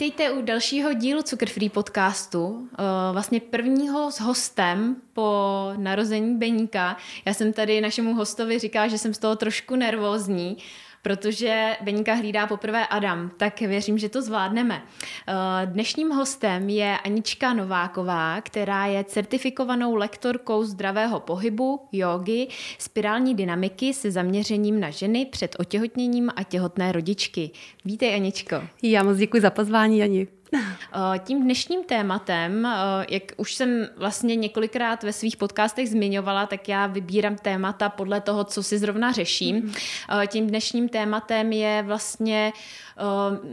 Vítejte u dalšího dílu Cukrfree podcastu, eh, vlastně prvního s hostem po narození Beníka. Já jsem tady našemu hostovi říkala, že jsem z toho trošku nervózní, protože Beníka hlídá poprvé Adam, tak věřím, že to zvládneme. Eh, dnešním hostem je Anička Nováková, která je certifikovanou lektorkou zdravého pohybu, jogy, spirální dynamiky se zaměřením na ženy před otěhotněním a těhotné rodičky. Vítej Aničko. Já moc děkuji za pozvání, Ani. Eh, tím dnešním tématem, eh, jak už jsem vlastně několikrát ve svých podcastech zmiňovala, tak já vybírám témata podle toho, co si zrovna řeším. Mm-hmm. Tím dnešním tématem je vlastně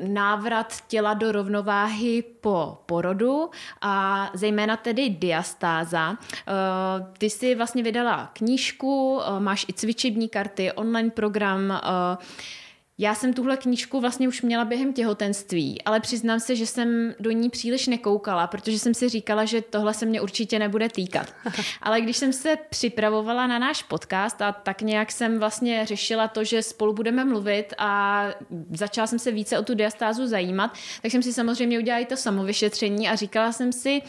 návrat těla do rovnováhy po porodu a zejména tedy diastáza. Ty si vlastně vydala knížku, máš i cvičební karty, online program, já jsem tuhle knížku vlastně už měla během těhotenství, ale přiznám se, že jsem do ní příliš nekoukala, protože jsem si říkala, že tohle se mě určitě nebude týkat. Ale když jsem se připravovala na náš podcast a tak nějak jsem vlastně řešila to, že spolu budeme mluvit a začala jsem se více o tu diastázu zajímat, tak jsem si samozřejmě udělala i to samovyšetření a říkala jsem si,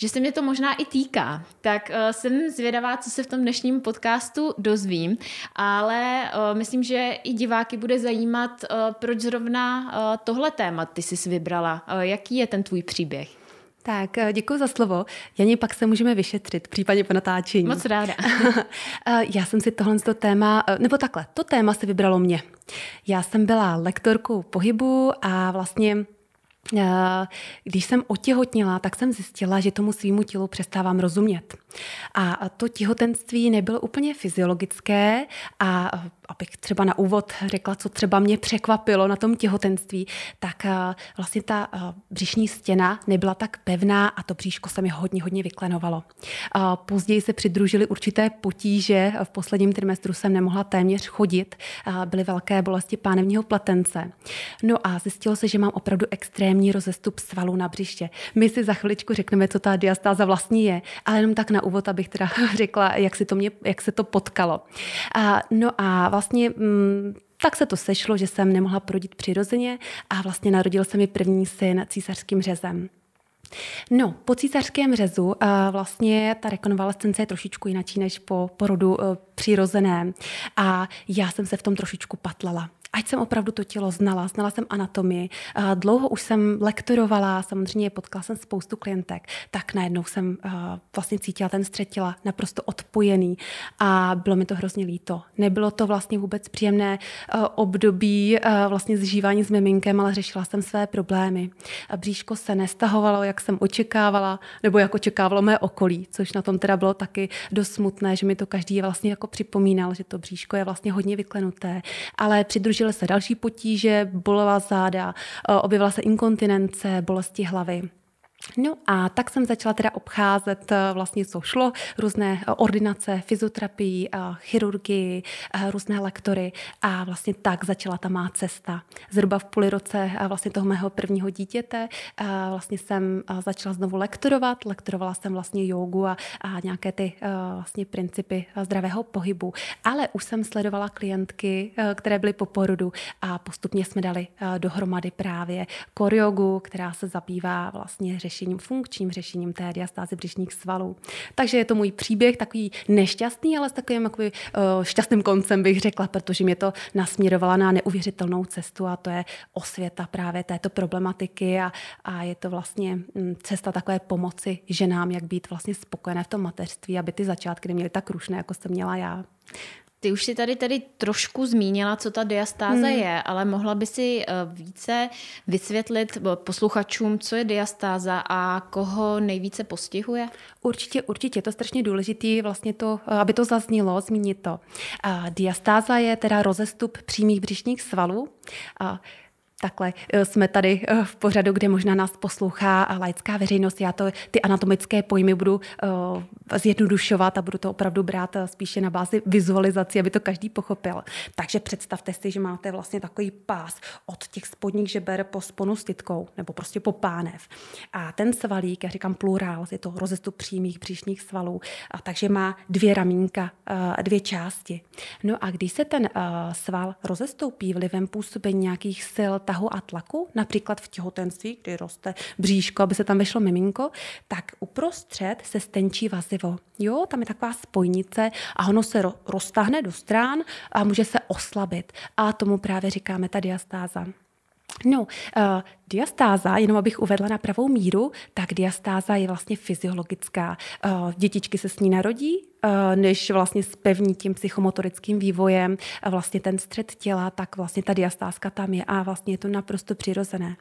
že se mě to možná i týká. Tak uh, jsem zvědavá, co se v tom dnešním podcastu dozvím, ale uh, myslím, že i diváky bude zajímat, uh, proč zrovna uh, tohle téma ty jsi vybrala. Uh, jaký je ten tvůj příběh? Tak, děkuji za slovo. Janě, pak se můžeme vyšetřit, případně po natáčení. Moc ráda. Já jsem si tohle to téma, nebo takhle, to téma se vybralo mě. Já jsem byla lektorkou pohybu a vlastně když jsem otěhotněla, tak jsem zjistila, že tomu svýmu tělu přestávám rozumět. A to těhotenství nebylo úplně fyziologické a abych třeba na úvod řekla, co třeba mě překvapilo na tom těhotenství, tak vlastně ta břišní stěna nebyla tak pevná a to bříško se mi hodně, hodně vyklenovalo. Později se přidružily určité potíže, v posledním trimestru jsem nemohla téměř chodit, byly velké bolesti pánevního pletence. No a zjistilo se, že mám opravdu extrémní rozestup svalů na břiště. My si za chviličku řekneme, co ta diastáza vlastně je, ale jenom tak na úvod, abych teda řekla, jak, si to mě, jak se to potkalo. No a vlastně mm, tak se to sešlo, že jsem nemohla porodit přirozeně a vlastně narodil se mi první syn císařským řezem. No, po císařském řezu uh, vlastně ta rekonvalescence je trošičku jináčí než po porodu uh, přirozeném a já jsem se v tom trošičku patlala ať jsem opravdu to tělo znala, znala jsem anatomii, dlouho už jsem lektorovala, samozřejmě potkala jsem spoustu klientek, tak najednou jsem vlastně cítila ten střed těla naprosto odpojený a bylo mi to hrozně líto. Nebylo to vlastně vůbec příjemné období vlastně zžívání s miminkem, ale řešila jsem své problémy. Bříško se nestahovalo, jak jsem očekávala, nebo jak očekávalo mé okolí, což na tom teda bylo taky dost smutné, že mi to každý vlastně jako připomínal, že to bříško je vlastně hodně vyklenuté, ale přidružil Řešily se další potíže, bolela záda, eh, objevila se inkontinence, bolesti hlavy. No a tak jsem začala teda obcházet eh, vlastně, co šlo, různé eh, ordinace, fyzioterapii, eh, chirurgii, různé lektory. A vlastně tak začala ta má cesta. Zhruba v půli roce vlastně toho mého prvního dítěte vlastně jsem začala znovu lektorovat, lektorovala jsem vlastně jogu a, a nějaké ty vlastně principy zdravého pohybu, ale už jsem sledovala klientky, které byly po porodu a postupně jsme dali dohromady právě koriogu, která se zabývá vlastně řešením, funkčním řešením té diastázy břišních svalů. Takže je to můj příběh takový nešťastný, ale s takovým jakoby, uh, šťastným koncem bych řekla, protože mě to nasměrovala na neuvěřitelnou cestu a to je osvěta právě této problematiky a, a je to vlastně mm, cesta takové pomoci ženám, jak být vlastně spokojené v tom mateřství, aby ty začátky neměly tak rušné, jako jsem měla já. Ty už si tady tady trošku zmínila, co ta diastáze hmm. je, ale mohla by si eh, více vysvětlit eh, posluchačům, co je diastáza a koho nejvíce postihuje? Určitě, určitě, to je strašně důležité, vlastně to, eh, aby to zaznělo, zmínit to. Diastáza je teda rozestup přímých břišních svalů. Takhle eh, jsme tady eh, v pořadu, kde možná nás poslouchá laická veřejnost. Já to, ty anatomické pojmy budu uh, zjednodušovat a budu to opravdu brát spíše na bázi vizualizací, aby to každý pochopil. Takže představte si, že máte vlastně takový pás od těch spodních žeber po sponu s tytkou, nebo prostě po pánev. A ten svalík, já říkám plurál, je to rozestup přímých břišních svalů, a takže má dvě ramínka, dvě části. No a když se ten sval rozestoupí vlivem působení nějakých sil, tahu a tlaku, například v těhotenství, kdy roste bříško, aby se tam vešlo miminko, tak uprostřed se stenčí vazivo. Jo, tam je taková spojnice a ono se roztáhne do strán a může se oslabit. A tomu právě říkáme ta diastáza. No, uh, diastáza, jenom abych uvedla na pravou míru, tak diastáza je vlastně fyziologická. Uh, dětičky se s ní narodí, uh, než vlastně spevní tím psychomotorickým vývojem uh, vlastně ten střed těla, tak vlastně ta diastázka tam je a vlastně je to naprosto přirozené.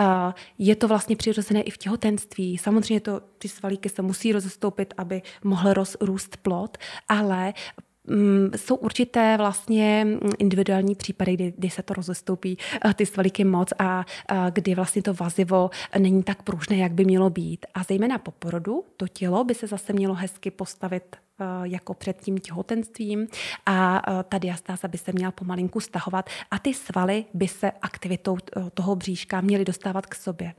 Uh, je to vlastně přirozené i v těhotenství. Samozřejmě to, ty svalíky se musí rozestoupit, aby mohl roz, růst plod, ale jsou určité vlastně individuální případy, kdy, kdy se to rozestoupí eh, ty svalíky moc a, a kdy vlastně to vazivo není tak pružné, jak by mělo být. A zejména po porodu to tělo by se zase mělo hezky postavit jako před tím těhotenstvím a eh, ta diastáza by se měla pomalinku stahovat a ty svaly by se aktivitou eh, toho bříška měly dostávat k sobě.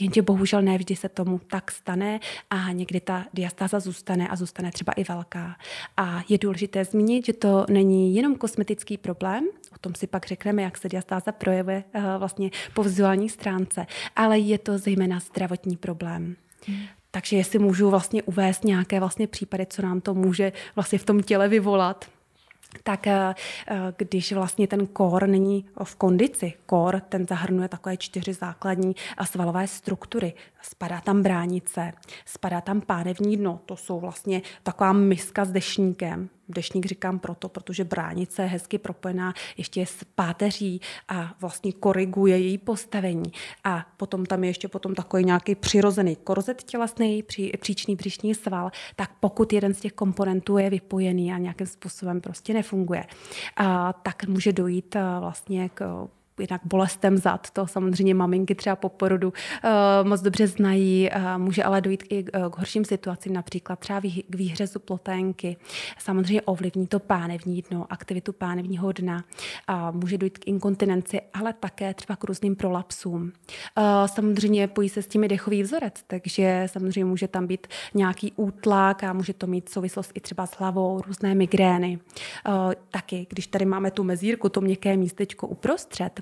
Jenže bohužel ne vždy se tomu tak stane a někdy ta diastáza zůstane a zůstane třeba i velká. A je důležité zmínit, že to není jenom kosmetický problém, o tom si pak řekneme, jak se diastáza projevuje vlastně po vizuální stránce, ale je to zejména zdravotní problém. Hmm. Takže jestli můžu vlastně uvést nějaké vlastně případy, co nám to může vlastně v tom těle vyvolat, tak eh, eh, když vlastně ten kór není v kondici, kór ten zahrnuje takové čtyři základní svalové struktury. Spadá tam bránice, spadá tam pánevní dno, to jsou vlastně taková miska s dešníkem, Dešník říkám proto, protože bránice je hezky propojená ještě s páteří a vlastně koriguje její postavení. A potom tam je ještě potom takový nějaký přirozený korzet tělesný, pří, příčný břišní sval, tak pokud jeden z těch komponentů je vypojený a nějakým způsobem prostě nefunguje, a, tak může dojít vlastně k jinak bolestem zad, to samozřejmě maminky třeba po porodu uh, moc dobře znají, uh, může ale dojít i k, k horším situacím, například třeba k výhřezu ploténky. Samozřejmě ovlivní to pánevní dno, aktivitu pánevního dna, může dojít k inkontinenci, ale také třeba k různým prolapsům. Samozřejmě pojí se s tím i dechový vzorec, takže samozřejmě může tam být nějaký útlak a může to mít souvislost i třeba s hlavou, různé migrény. Taky, když tady máme tu mezírku, to měkké místečko uprostřed,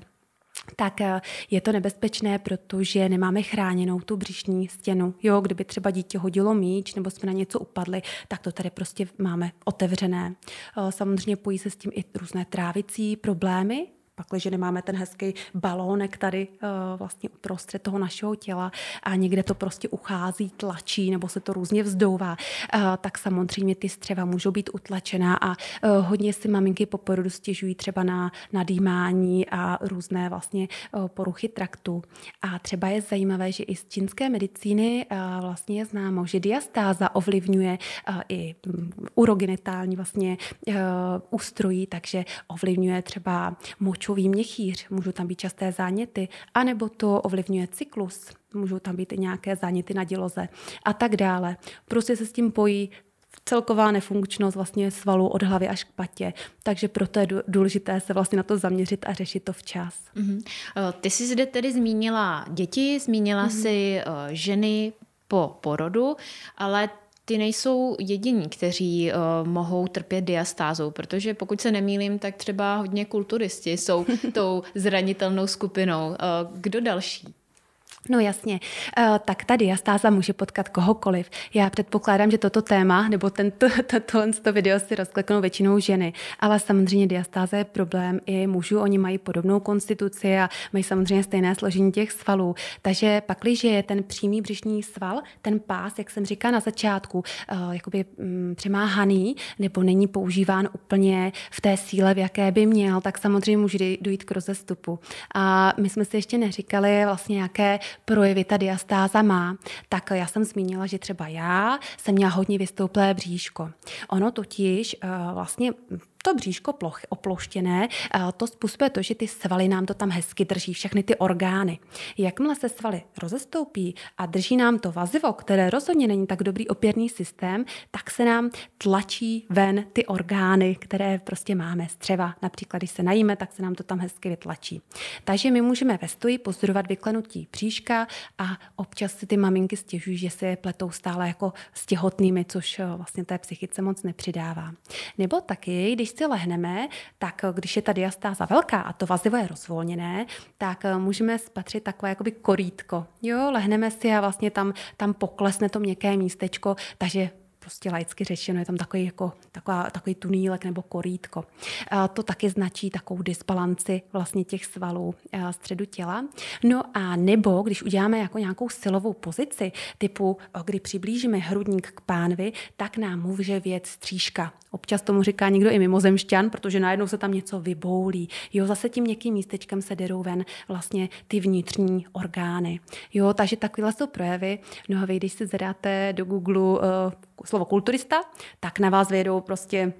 tak eh, je to nebezpečné, protože nemáme chráněnou tu břišní stěnu. Jo, kdyby třeba dítě hodilo míč nebo jsme na něco upadli, tak to tady prostě máme otevřené. Eh, samozřejmě pojí se s tím i různé trávicí problémy, pakliže nemáme ten hezký balónek tady uh, vlastně uprostřed toho našeho těla a někde to prostě uchází, tlačí nebo se to různě vzdouvá, uh, tak samozřejmě ty střeva můžou být utlačená a uh, hodně si maminky po porodu stěžují třeba na nadýmání a různé vlastně poruchy traktu. A třeba je zajímavé, že i z čínské medicíny vlastně je známo, že diastáza ovlivňuje i um, urogenitální vlastně ústrojí, takže ovlivňuje třeba moč močový měchýř, můžou tam být časté záněty, anebo to ovlivňuje cyklus, můžou tam být i nějaké záněty na děloze a tak dále. Prostě se s tím pojí celková nefunkčnost vlastně svalu od hlavy až k patě. Takže proto je důležité se vlastně na to zaměřit a řešit to včas. Mm-hmm. Ty jsi zde tedy zmínila děti, zmínila mm-hmm. si ženy po porodu, ale ty nejsou jediní, kteří uh, mohou trpět diastázou, protože pokud se nemýlím, tak třeba hodně kulturisti jsou tou zranitelnou skupinou. Uh, kdo další? No jasně, uh, tak ta diastáza může potkat kohokoliv. Já předpokládám, že toto téma nebo tento, to, tohle to video si rozkleknou většinou ženy, ale samozřejmě diastáza je problém i mužů, oni mají podobnou konstituci a mají samozřejmě stejné složení těch svalů. Takže pakliže je ten přímý břišní sval, ten pás, jak jsem říkala na začátku, uh, jakoby um, přemáhaný nebo není používán úplně v té síle, v jaké by měl, tak samozřejmě může dojít k rozestupu. A my jsme si ještě neříkali vlastně, jaké projevy ta diastáza má, tak já jsem zmínila, že třeba já jsem měla hodně vystouplé bříško. Ono totiž uh, vlastně to bříško ploch, oploštěné, to způsobuje to, že ty svaly nám to tam hezky drží, všechny ty orgány. Jakmile se svaly rozestoupí a drží nám to vazivo, které rozhodně není tak dobrý opěrný systém, tak se nám tlačí ven ty orgány, které prostě máme střeva. Například, když se najíme, tak se nám to tam hezky vytlačí. Takže my můžeme ve stoji pozorovat vyklenutí bříška a občas si ty maminky stěžují, že se je pletou stále jako s těhotnými, což eh, vlastně té psychice moc nepřidává. Nebo taky, když si lehneme, tak když je ta diastáza velká a to vazivo je rozvolněné, tak můžeme spatřit takové jakoby korítko. Jo, lehneme si a vlastně tam, tam poklesne to měkké místečko, takže prostě laicky řečeno, je tam takový, jako, taková, takový tunílek nebo korítko. A to taky značí takovou disbalanci vlastně těch svalů středu těla. No a nebo, když uděláme jako nějakou silovou pozici, typu, kdy přiblížíme hrudník k pánvi, tak nám může věc střížka. Občas tomu říká někdo i mimozemšťan, protože najednou se tam něco vyboulí. Jo, zase tím měkkým místečkem se derou ven vlastně ty vnitřní orgány. Jo, takže takovéhle jsou projevy. No a vy, když si zadáte do Google uh, slovo kulturista, tak na vás vyjedou prostě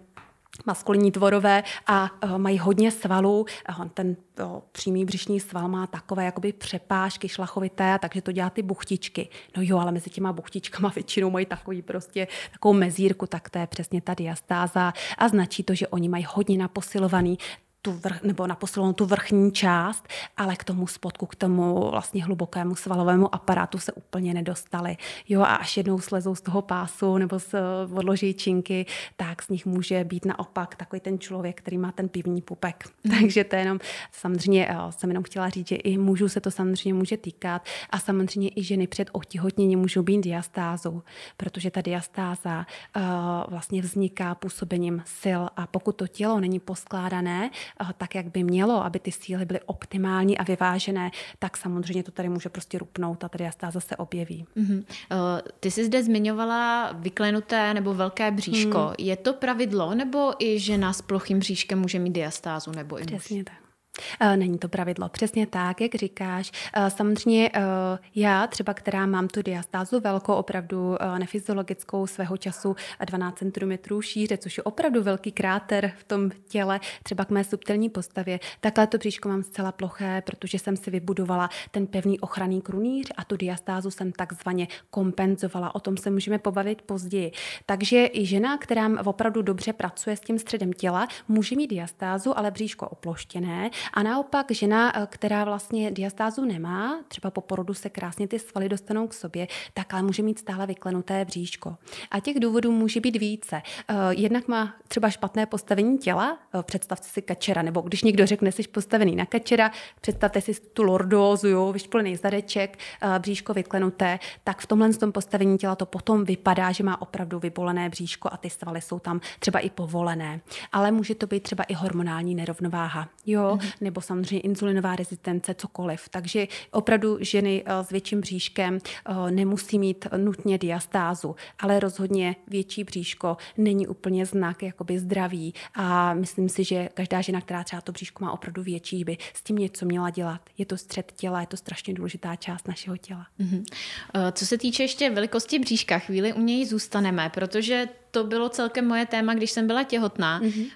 maskulinní tvorové a uh, mají hodně svalů. Uh, ten uh, přímý břišní sval má takové jakoby přepážky šlachovité, takže to dělá ty buchtičky. No jo, ale mezi těma buchtičkama většinou mají takový prostě takovou mezírku, tak to je přesně ta diastáza a značí to, že oni mají hodně naposilovaný tu vrch, nebo na posilovnou tu vrchní část, ale k tomu spodku, k tomu vlastně hlubokému svalovému aparátu se úplně nedostali. Jo, a až jednou slezou z toho pásu nebo z odloží činky, tak z nich může být naopak takový ten člověk, který má ten pivní pupek. Mm. Takže to je jenom, samozřejmě jo, jsem jenom chtěla říct, že i mužů se to samozřejmě může týkat a samozřejmě i ženy před otihotněním můžou být diastázou, protože ta diastáza uh, vlastně vzniká působením sil a pokud to tělo není poskládané, tak, jak by mělo, aby ty síly byly optimální a vyvážené, tak samozřejmě to tady může prostě rupnout a tady jasná zase objeví. Mm-hmm. Ty jsi zde zmiňovala vyklenuté nebo velké bříško. Hmm. Je to pravidlo, nebo i žena s plochým bříškem může mít diastázu nebo i muž? Přesně tak. Eh, není to pravidlo, přesně tak, jak říkáš. Eh, samozřejmě eh, já třeba, která mám tu diastázu velkou, opravdu nefyziologickou svého času 12 cm šíře, což je opravdu velký kráter v tom těle, třeba k mé subtilní postavě, takhle to bříško mám zcela ploché, protože jsem si vybudovala ten pevný ochranný krunýř a tu diastázu jsem takzvaně kompenzovala. O tom se můžeme pobavit později. Takže i žena, která opravdu dobře pracuje s tím středem těla, může mít diastázu, ale bříško oploštěné a naopak žena, eh, která vlastně diastázu nemá, třeba po porodu se krásně ty svaly dostanou k sobě, tak ale může mít stále vyklenuté bříško. A těch důvodů může být více. Eh, jednak má třeba špatné postavení těla, eh, představte si kačera, nebo když někdo řekne, jsi postavený na kačera, představte si tu lordózu, jo, vyšpolený zadeček, bříško vyklenuté, tak v tomhle tom postavení těla to potom vypadá, že má opravdu vybolené bříško a ty svaly jsou tam třeba i povolené. Ale může to být třeba i hormonální nerovnováha. Jo, mm-hmm nebo samozřejmě insulinová rezistence, cokoliv. Takže opravdu ženy eh, s větším bříškem eh, nemusí mít nutně diastázu, ale rozhodně větší bříško není úplně znak jakoby zdraví a myslím si, že každá žena, která třeba to bříško má opravdu větší, by s tím něco měla dělat. Je to střed těla, je to strašně důležitá část našeho těla. Mm-hmm. Co se týče ještě velikosti bříška, chvíli u něj zůstaneme, protože to bylo celkem moje téma, když jsem byla těhotná, mm-hmm. uh,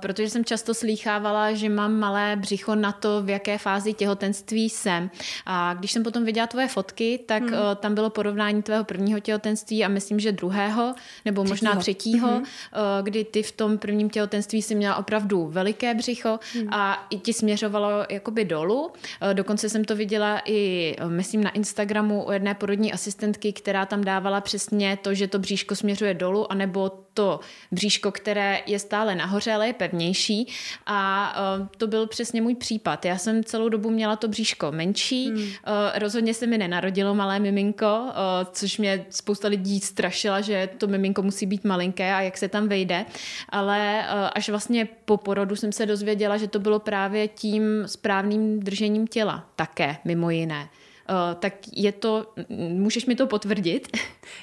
protože jsem často slýchávala, že mám malé břicho na to, v jaké fázi těhotenství jsem. A když jsem potom viděla tvoje fotky, tak mm. uh, tam bylo porovnání tvého prvního těhotenství a myslím, že druhého, nebo třetího. možná třetího, mm-hmm. uh, kdy ty v tom prvním těhotenství si měla opravdu veliké břicho mm. a i ti směřovalo jakoby dolů. Uh, dokonce jsem to viděla i, myslím, na Instagramu u jedné porodní asistentky, která tam dávala přesně to, že to bříško směřuje dolů, anebo nebo to bříško, které je stále nahoře, ale je pevnější. A uh, to byl přesně můj případ. Já jsem celou dobu měla to bříško menší, hmm. uh, rozhodně se mi nenarodilo malé miminko, uh, což mě spousta lidí strašila, že to miminko musí být malinké a jak se tam vejde. Ale uh, až vlastně po porodu jsem se dozvěděla, že to bylo právě tím správným držením těla také, mimo jiné. Eh, tak je to, můžeš mi to potvrdit?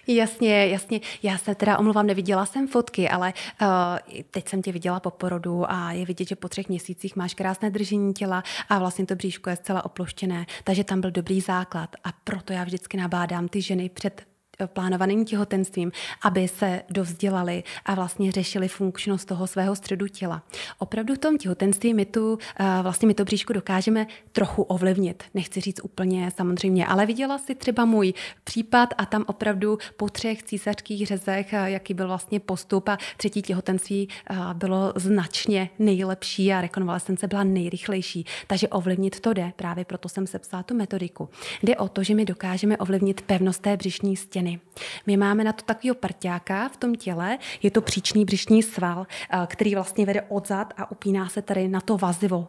Jasně, jasně. Já se teda omluvám, neviděla jsem fotky, ale uh, teď jsem tě viděla po porodu a je vidět, že po třech měsících máš krásné držení těla a vlastně to bříško je zcela oploštěné, takže tam byl dobrý základ a proto já vždycky nabádám ty ženy před plánovaným těhotenstvím, aby se dovzdělali a vlastně řešili funkčnost toho svého středu těla. Opravdu v tom těhotenství my tu, eh, vlastně my to bříšku dokážeme trochu ovlivnit. Nechci říct úplně samozřejmě, ale viděla si třeba můj případ a tam opravdu po třech císařských řezech, eh, jaký byl vlastně postup a třetí těhotenství eh, bylo značně nejlepší a rekonvalescence byla nejrychlejší. Takže ovlivnit to jde, právě proto jsem sepsala tu metodiku. Jde o to, že my dokážeme ovlivnit pevnost té břišní stěny ženy. My máme na to takového prťáka v tom těle, je to příčný břišní sval, který vlastně vede odzad a upíná se tady na to vazivo,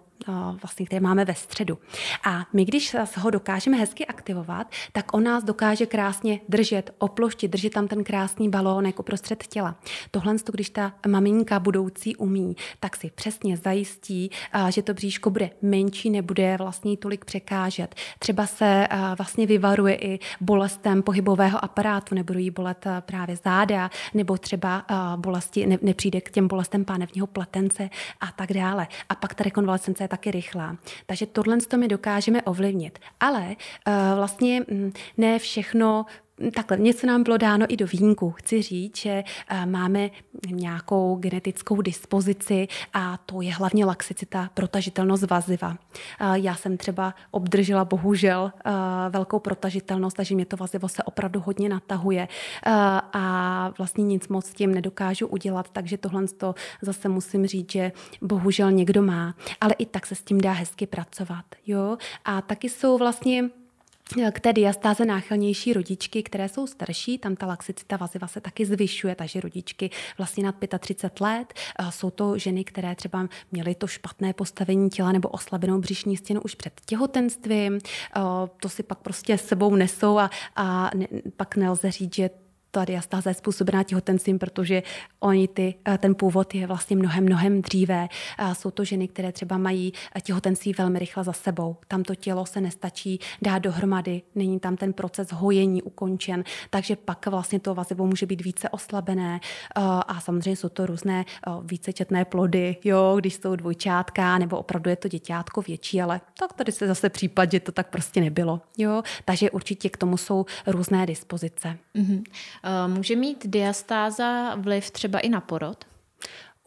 vlastně, které máme ve středu. A my, když ho dokážeme hezky aktivovat, tak on nás dokáže krásně držet, oploštit, držet tam ten krásný balónek uprostřed těla. Tohle, když ta maminka budoucí umí, tak si přesně zajistí, že to bříško bude menší, nebude vlastně tolik překážet. Třeba se vlastně vyvaruje i bolestem pohybového aparátu, nebudou jí bolet právě záda, nebo třeba bolesti, ne, nepřijde k těm bolestem pánevního pletence a tak dále. A pak ta rekonvalescence je taky rychlá. Takže tohle to my dokážeme ovlivnit. Ale uh, vlastně mm, ne všechno Takhle, něco nám bylo dáno i do vínku. Chci říct, že uh, máme nějakou genetickou dispozici a to je hlavně laxicita, protažitelnost vaziva. Uh, já jsem třeba obdržela bohužel uh, velkou protažitelnost, takže mě to vazivo se opravdu hodně natahuje a vlastně nic moc s tím nedokážu udělat, takže tohle to zase musím říct, že bohužel někdo má, ale i tak se s tím dá hezky pracovat. Jo? A taky jsou vlastně k té diastáze náchylnější rodičky, které jsou starší, tam ta laxicita vaziva se taky zvyšuje, takže rodičky vlastně nad 35 let. Jsou to ženy, které třeba měly to špatné postavení těla nebo oslabenou břišní stěnu už před těhotenstvím. To si pak prostě sebou nesou a, a ne, pak nelze říct, že ta diastáze je způsobená těhotenstvím, protože oni ty, eh, ten původ je vlastně mnohem, mnohem dříve. Jsou to ženy, které třeba mají eh, těhotenství velmi rychle za sebou. Tam to tělo se nestačí dát dohromady, není tam ten proces hojení ukončen, takže pak vlastně to vazivo může být více oslabené eh, a samozřejmě jsou to různé vícečetné plody, jo, když jsou dvojčátka nebo opravdu je to děťátko větší, ale tak tady se zase případ, že to tak prostě nebylo. Jo? Takže určitě k tomu jsou různé dispozice. Mm-hmm. Eh, může mít diastáza vliv třeba i na porod?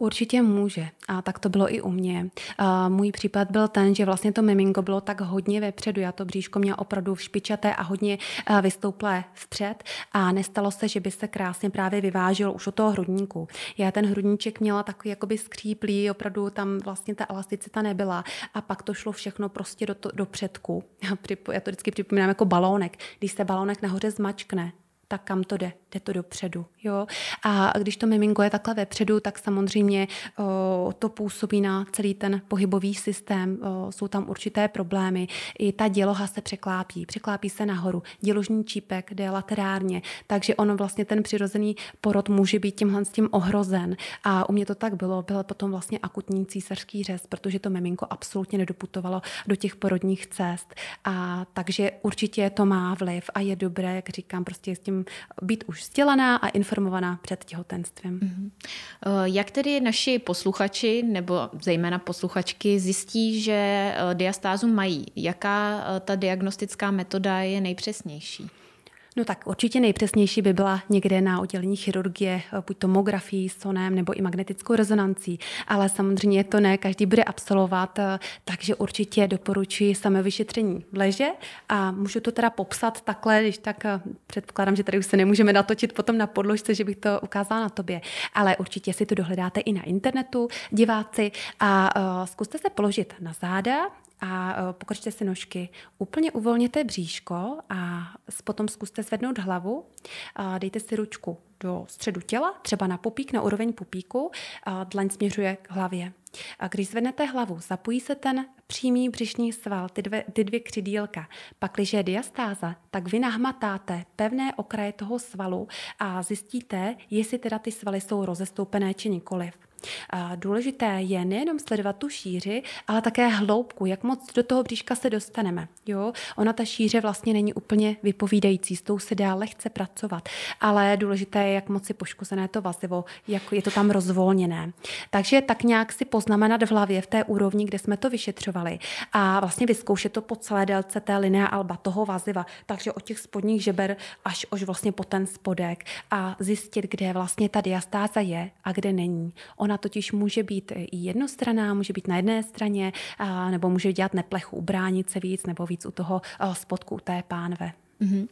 Určitě může. A tak to bylo i u mě. A můj případ byl ten, že vlastně to miminko bylo tak hodně vepředu. Já to bříško měla opravdu špičaté a hodně vystouplé vpřed. A nestalo se, že by se krásně právě vyvážil už od toho hrudníku. Já ten hrudníček měla takový jakoby skříplý, opravdu tam vlastně ta elasticita nebyla. A pak to šlo všechno prostě do, to, do předku. Já to vždycky připomínám jako balónek. Když se balónek nahoře zmačkne, tak kam to jde? Jde to dopředu. Jo? A když to miminko je takhle vepředu, tak samozřejmě o, to působí na celý ten pohybový systém. O, jsou tam určité problémy. I ta děloha se překlápí. Překlápí se nahoru. Děložní čípek jde laterárně, takže ono vlastně ten přirozený porod může být tímhle s tím ohrozen. A u mě to tak bylo. Byl potom vlastně akutní císařský řez, protože to miminko absolutně nedoputovalo do těch porodních cest. A takže určitě to má vliv a je dobré, jak říkám, prostě s tím být už vzdělaná a informovaná před těhotenstvím. Mm-hmm. Jak tedy naši posluchači nebo zejména posluchačky zjistí, že eh, diastázu mají? Jaká eh, ta diagnostická metoda je nejpřesnější? No tak určitě nejpřesnější by byla někde na oddělení chirurgie, buď tomografií, sonem nebo i magnetickou rezonancí, ale samozřejmě to ne každý bude absolvovat, takže určitě doporučuji samé vyšetření leže a můžu to teda popsat takhle, když tak eh, předpokládám, že tady už se nemůžeme natočit potom na podložce, že bych to ukázala na tobě, ale určitě si to dohledáte i na internetu, diváci. A zkuste se položit na záda, a e, pokročte si nožky. Úplně uvolněte bříško a potom zkuste zvednout hlavu. Dejte si ručku do středu těla, třeba na pupík, na úroveň pupíku. Dlaň směřuje k hlavě. A když zvednete hlavu, zapojí se ten přímý břišní sval, ty, dvě, ty dvě křidílka. Pak, když je diastáza, tak vy nahmatáte pevné okraje toho svalu a zjistíte, jestli teda ty svaly jsou rozestoupené či nikoliv. Důležité je nejenom sledovat tu šíři, ale také hloubku, jak moc do toho bříška se dostaneme. Jo? Ona ta šíře vlastně není úplně vypovídající, s tou se dá lehce pracovat, ale důležité je, jak moc je poškozené to vazivo, jak je to tam rozvolněné. Takže tak nějak si poznamenat v hlavě v té úrovni, kde jsme to vyšetřovali a vlastně vyzkoušet to po celé délce té linea alba, toho vaziva, takže od těch spodních žeber až, až vlastně po ten spodek a zjistit, kde vlastně ta diastáza je a kde není. Ona Ona totiž může být i jednostraná, může být na jedné straně, nebo může dělat neplechu u bránice víc, nebo víc u toho spodku té pánve. Mm-hmm.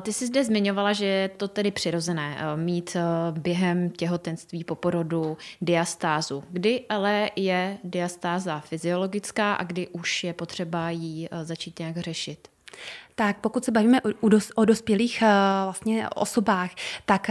Ty jsi zde zmiňovala, že je to tedy přirozené mít během těhotenství po porodu diastázu. Kdy ale je diastáza fyziologická a kdy už je potřeba ji začít nějak řešit? Tak pokud se bavíme o, o, dos, o dospělých vlastně osobách, tak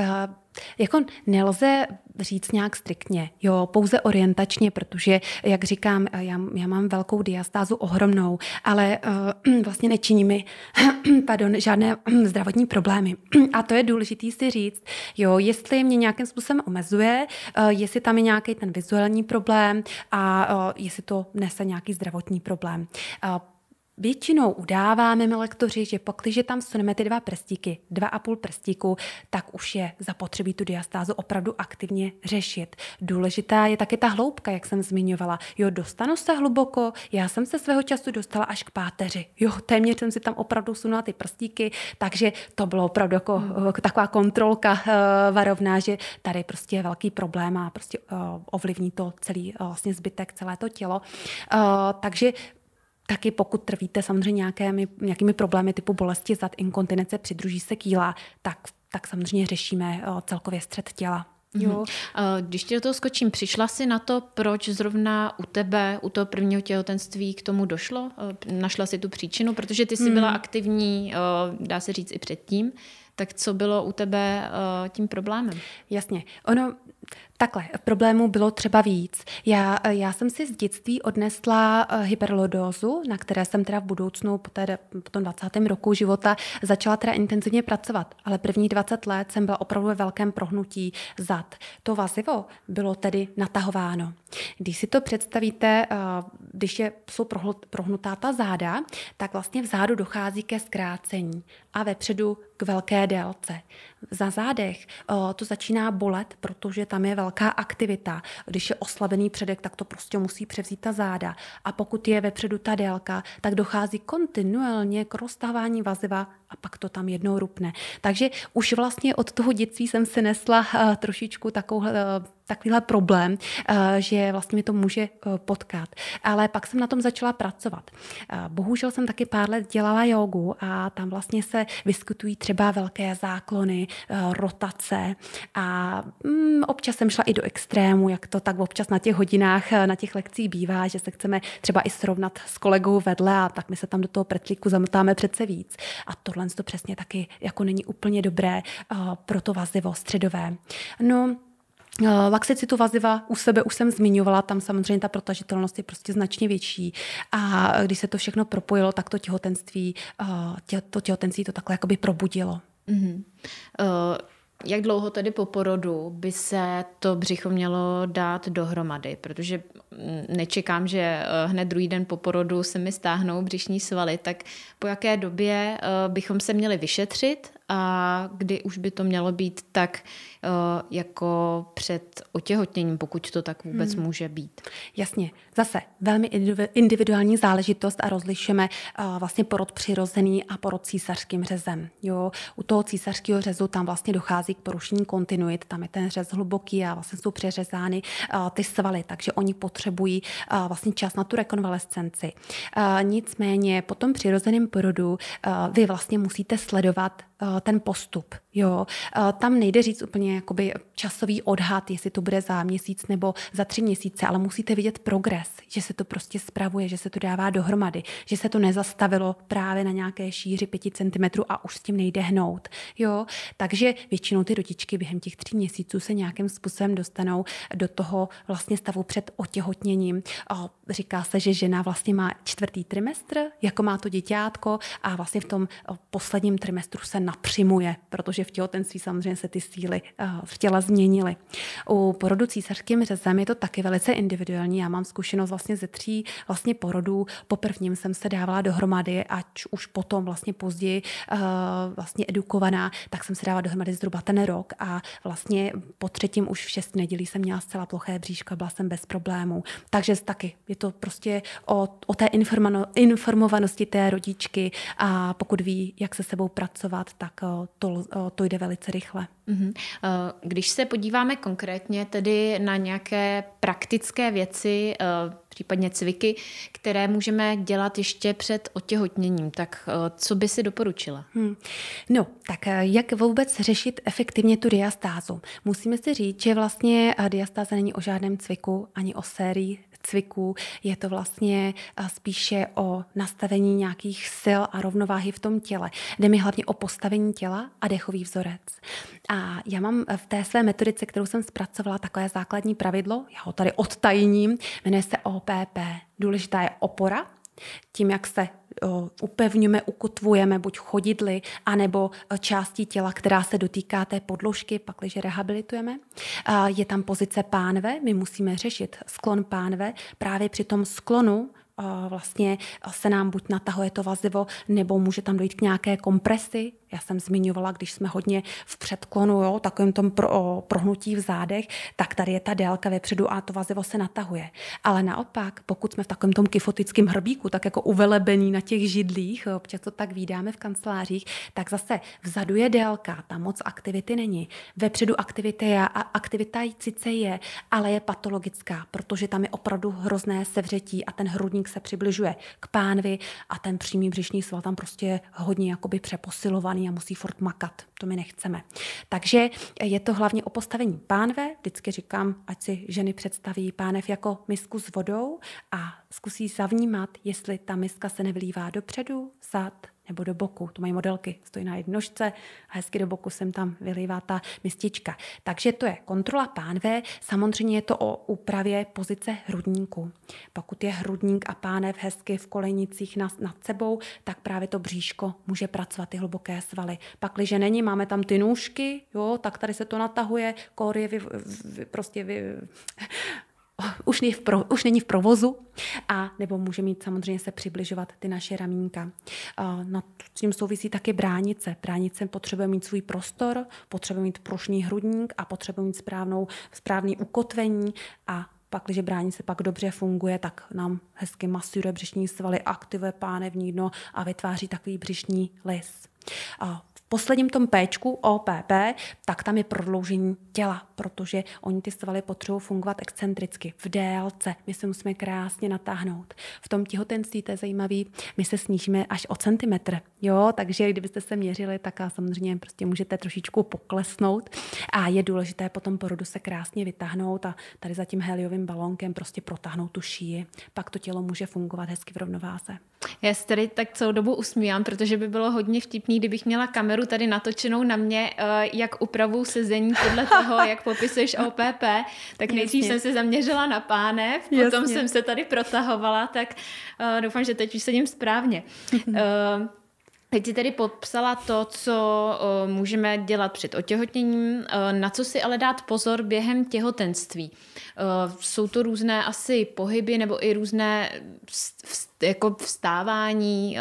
jako nelze říct nějak striktně, jo, pouze orientačně, protože, jak říkám, já, já mám velkou diastázu ohromnou, ale uh, vlastně nečiní mi pardon, žádné zdravotní problémy. A to je důležité si říct, jo, jestli mě nějakým způsobem omezuje, uh, jestli tam je nějaký ten vizuální problém a uh, jestli to nese nějaký zdravotní problém. Uh, Většinou udáváme my lektoři, že když tam suneme ty dva prstíky, dva a půl prstíku, tak už je zapotřebí tu diastázu opravdu aktivně řešit. Důležitá je taky ta hloubka, jak jsem zmiňovala. Jo, dostanu se hluboko, já jsem se svého času dostala až k páteři. Jo, téměř jsem si tam opravdu sunula ty prstíky, takže to bylo opravdu jako hmm. taková kontrolka uh, varovná, že tady prostě je velký problém a prostě uh, ovlivní to celý uh, vlastně zbytek, celé to tělo. Uh, takže Taky pokud trvíte samozřejmě nějakými, nějakými problémy typu bolesti zad, inkontinence, přidruží se kýla, tak, tak samozřejmě řešíme celkově střed těla. Mhm. Jo. Když tě do toho skočím, přišla jsi na to, proč zrovna u tebe, u toho prvního těhotenství k tomu došlo? Našla si tu příčinu, protože ty jsi byla hmm. aktivní, dá se říct, i předtím. Tak co bylo u tebe tím problémem? Jasně. Ono, Takhle, problémů bylo třeba víc. Já, já jsem si z dětství odnesla eh, hyperlodózu, na které jsem teda v budoucnu po, té, po tom 20. roku života začala teda intenzivně pracovat. Ale první 20 let jsem byla opravdu ve velkém prohnutí zad. To vazivo bylo tedy natahováno. Když si to představíte, eh, když je, jsou prohnutá ta záda, tak vlastně v zádu dochází ke zkrácení a vepředu k velké délce. Za zádech eh, to začíná bolet, protože tam je velká aktivita. Když je oslabený předek, tak to prostě musí převzít ta záda. A pokud je vepředu ta délka, tak dochází kontinuálně k rozstávání vaziva a pak to tam jednou rupne. Takže už vlastně od toho dětství jsem si nesla uh, trošičku takovou, uh, takovýhle problém, uh, že vlastně mi to může potkat. Ale pak jsem na tom začala pracovat. Bohužel jsem taky pár let dělala jogu a tam vlastně se vyskytují třeba velké záklony, rotace a um, občas jsem šla i do extrému, jak to tak občas na těch hodinách, na těch lekcích bývá, že se chceme třeba i srovnat s kolegou vedle a tak my se tam do toho pretlíku zamotáme přece víc. A tohle to přesně taky jako není úplně dobré pro to vazivo středové. No, Laxicitu vaziva u sebe už jsem zmiňovala, tam samozřejmě ta protažitelnost je prostě značně větší. A když se to všechno propojilo, tak to těhotenství, tě, to těhotenství to takhle jakoby probudilo. Mm-hmm. Uh, jak dlouho tedy po porodu by se to břicho mělo dát dohromady? Protože mm, nečekám, že eh, hned druhý den po porodu se mi stáhnou břišní svaly, tak po jaké době eh, bychom se měli vyšetřit a kdy už by to mělo být tak uh, jako před otěhotněním, pokud to tak vůbec hmm. může být. Jasně. Zase velmi individuální záležitost a rozlišujeme uh, vlastně porod přirozený a porod císařským řezem. Jo, u toho císařského řezu tam vlastně dochází k porušení kontinuit, tam je ten řez hluboký a vlastně jsou přeřezány uh, ty svaly, takže oni potřebují uh, vlastně čas na tu rekonvalescenci. Nicméně po tom přirozeném porodu vy vlastně musíte sledovat Eh, ten postup. Jo. Tam nejde říct úplně jakoby časový odhad, jestli to bude za měsíc nebo za tři měsíce, ale musíte vidět progres, že se to prostě spravuje, že se to dává dohromady, že se to nezastavilo právě na nějaké šíři 5 cm a už s tím nejde hnout. Jo. Takže většinou ty rodičky během těch tří měsíců se nějakým způsobem dostanou do toho vlastně stavu před otěhotněním. Říká se, že žena vlastně má čtvrtý trimestr, jako má to děťátko a vlastně v tom posledním trimestru se napřimuje, protože v těhotenství samozřejmě se ty síly eh, v těle změnily. U porodu císařským řezem je to taky velice individuální. Já mám zkušenost vlastně ze tří vlastně porodů. Po prvním jsem se dávala dohromady, ať už potom vlastně později eh, vlastně edukovaná, tak jsem se dávala dohromady zhruba ten rok a vlastně po třetím už v šest nedělí jsem měla zcela ploché bříško, byla jsem bez problémů. Takže taky je to prostě o, o té informovanosti té rodičky a pokud ví, jak se sebou pracovat, tak eh, to, eh, to jde velice rychle. Mhm. Eh, když se podíváme konkrétně tedy na nějaké praktické věci, případně cviky, které můžeme dělat ještě před otěhotněním, tak co by si doporučila? Hmm. No, tak jak vůbec řešit efektivně tu diastázu? Musíme si říct, že vlastně diastáza není o žádném cviku ani o sérii cviků, je to vlastně spíše o nastavení nějakých sil a rovnováhy v tom těle. Jde mi hlavně o postavení těla a dechový vzorec. A já mám v té své metodice, kterou jsem zpracovala, takové základní pravidlo, já ho tady odtajním, jmenuje se OPP. Důležitá je opora, tím, jak se upevňujeme, ukotvujeme buď chodidly, anebo částí těla, která se dotýká té podložky, pakliže rehabilitujeme. Je tam pozice pánve, my musíme řešit sklon pánve. Právě při tom sklonu vlastně se nám buď natahuje to vazivo, nebo může tam dojít k nějaké kompresi, já jsem zmiňovala, když jsme hodně v předklonu, jo, takovém tom pro, o, prohnutí v zádech, tak tady je ta délka vepředu a to vazivo se natahuje. Ale naopak, pokud jsme v takovém tom kyfotickém hrbíku, tak jako uvelebený na těch židlích, občas to tak vídáme v kancelářích, tak zase vzadu je délka, tam moc aktivity není. Vepředu aktivity je, a aktivita sice je, ale je patologická, protože tam je opravdu hrozné sevřetí a ten hrudník se přibližuje k pánvi a ten přímý břišní sval tam prostě je hodně jakoby přeposilovaný a musí furt makat. To my nechceme. Takže je to hlavně o postavení pánve. Vždycky říkám, ať si ženy představí pánev jako misku s vodou a zkusí zavnímat, jestli ta miska se nevlívá dopředu, zad nebo do boku. To mají modelky, stojí na jednožce a hezky do boku sem tam vylívá ta mistička. Takže to je kontrola pánve, samozřejmě je to o úpravě pozice hrudníku. Pokud je hrudník a pánev hezky v kolenicích nad, nad sebou, tak právě to bříško může pracovat ty hluboké svaly. Pak, když není, máme tam ty nůžky, jo, tak tady se to natahuje, kór je vy, vy, prostě vy, už není, v pro, už není v provozu, a nebo může mít samozřejmě se přibližovat ty naše ramínka. Na s tím souvisí taky bránice. Bránice potřebuje mít svůj prostor, potřebuje mít prušný hrudník a potřebuje mít správnou, správný ukotvení a pak, když bránice pak dobře funguje, tak nám hezky masíruje břišní svaly, aktivuje pánevní dno a vytváří takový břišní lis. A posledním tom Pčku, OPP, tak tam je prodloužení těla, protože oni ty svaly potřebují fungovat excentricky, v délce. My se musíme krásně natáhnout. V tom těhotenství, to je zajímavý, my se snížíme až o centimetr. Jo, takže kdybyste se měřili, tak a samozřejmě prostě můžete trošičku poklesnout a je důležité potom porodu se krásně vytáhnout a tady za tím heliovým balónkem prostě protáhnout tu šíji. Pak to tělo může fungovat hezky v rovnováze. Já se tady tak celou dobu usmívám, protože by bylo hodně vtipný, kdybych měla kameru tady natočenou na mě, eh, jak upravu sezení podle toho, jak popisuješ OPP, tak nejdřív jsem se zaměřila na pánev, potom Jasně. jsem se tady protahovala, tak uh, doufám, že teď už sedím správně. Uh, Teď si tedy popsala to, co uh, můžeme dělat před otěhotněním, uh, na co si ale dát pozor během těhotenství. Uh, jsou to různé asi pohyby nebo i různé jako vstávání,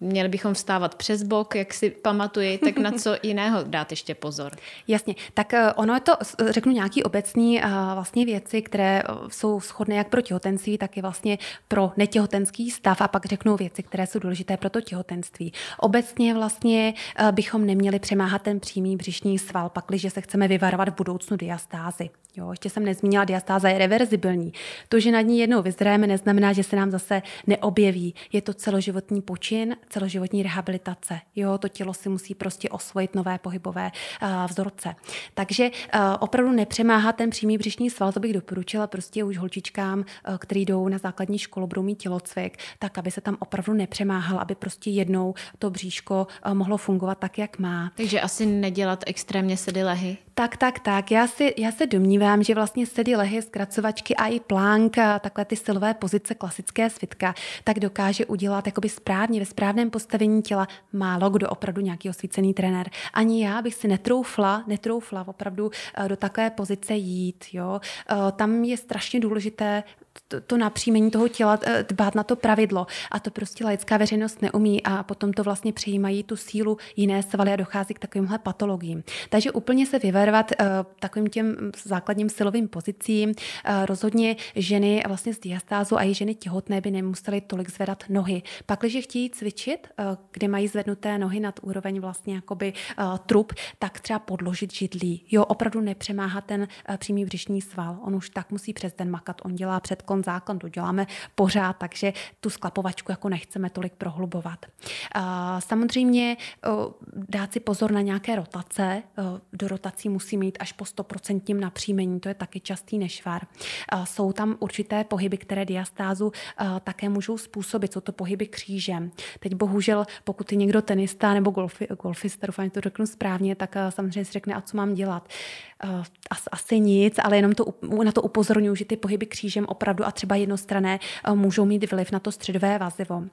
Měli bychom vstávat přes bok, jak si pamatuji, tak na co jiného dát ještě pozor? Jasně, tak eh, ono je to, řeknu nějaký obecní eh, vlastně věci, které eh, jsou shodné jak pro těhotenství, tak i vlastně pro netěhotenský stav a pak řeknu věci, které jsou důležité pro to těhotenství. Obecně vlastně bychom neměli přemáhat ten přímý břišní sval, pakliže se chceme vyvarovat v budoucnu diastázy. Jo, ještě jsem nezmínila, diastáza je reverzibilní. To, že nad ní jednou vyzrajeme, neznamená, že se nám zase neobjeví. Je to celoživotní počin, celoživotní rehabilitace. Jo, to tělo si musí prostě osvojit nové pohybové uh, vzorce. Takže uh, opravdu nepřemáhá ten přímý břišní sval, to bych doporučila prostě už holčičkám, uh, který jdou na základní školu, budou mít tělocvik, tak aby se tam opravdu nepřemáhal, aby prostě jednou to bříško uh, mohlo fungovat tak, jak má. Takže asi nedělat extrémně sedy lehy? Tak, tak, tak. Já, si, já se domnívám, že vlastně sedy lehy, zkracovačky a i plánka, takhle ty silové pozice klasické svitka, tak dokáže udělat jakoby správně, ve správném postavení těla málo kdo opravdu nějaký osvícený trenér. Ani já bych si netroufla, netroufla opravdu eh, do takové pozice jít. Jo. Eh, tam je strašně důležité to, to napříjmení toho těla, dbát na to pravidlo. A to prostě laická veřejnost neumí a potom to vlastně přijímají tu sílu jiné svaly a dochází k takovýmhle patologiím. Takže úplně se vyvarovat uh, takovým těm základním silovým pozicím. Uh, rozhodně ženy vlastně z diastázu a i ženy těhotné by nemusely tolik zvedat nohy. Pak, když chtějí cvičit, uh, kde mají zvednuté nohy nad úroveň vlastně jakoby trup, tak třeba podložit židlí. Jo, opravdu nepřemáhat ten přímý břišní sval. On už tak musí přes den makat. On dělá před kon zákon, to děláme pořád, takže tu sklapovačku jako nechceme tolik prohlubovat. Samozřejmě dát si pozor na nějaké rotace. Do rotací musí mít až po 100% napříjmení, to je taky častý nešvar. Jsou tam určité pohyby, které diastázu také můžou způsobit. Jsou to pohyby křížem. Teď bohužel, pokud je někdo tenista nebo golfi, golfista, doufám, že to řeknu správně, tak samozřejmě si řekne, a co mám dělat. Asi nic, ale jenom to, na to upozorňuji, že ty pohyby křížem opravdu a třeba jednostrané můžou mít vliv na to středové vazivo.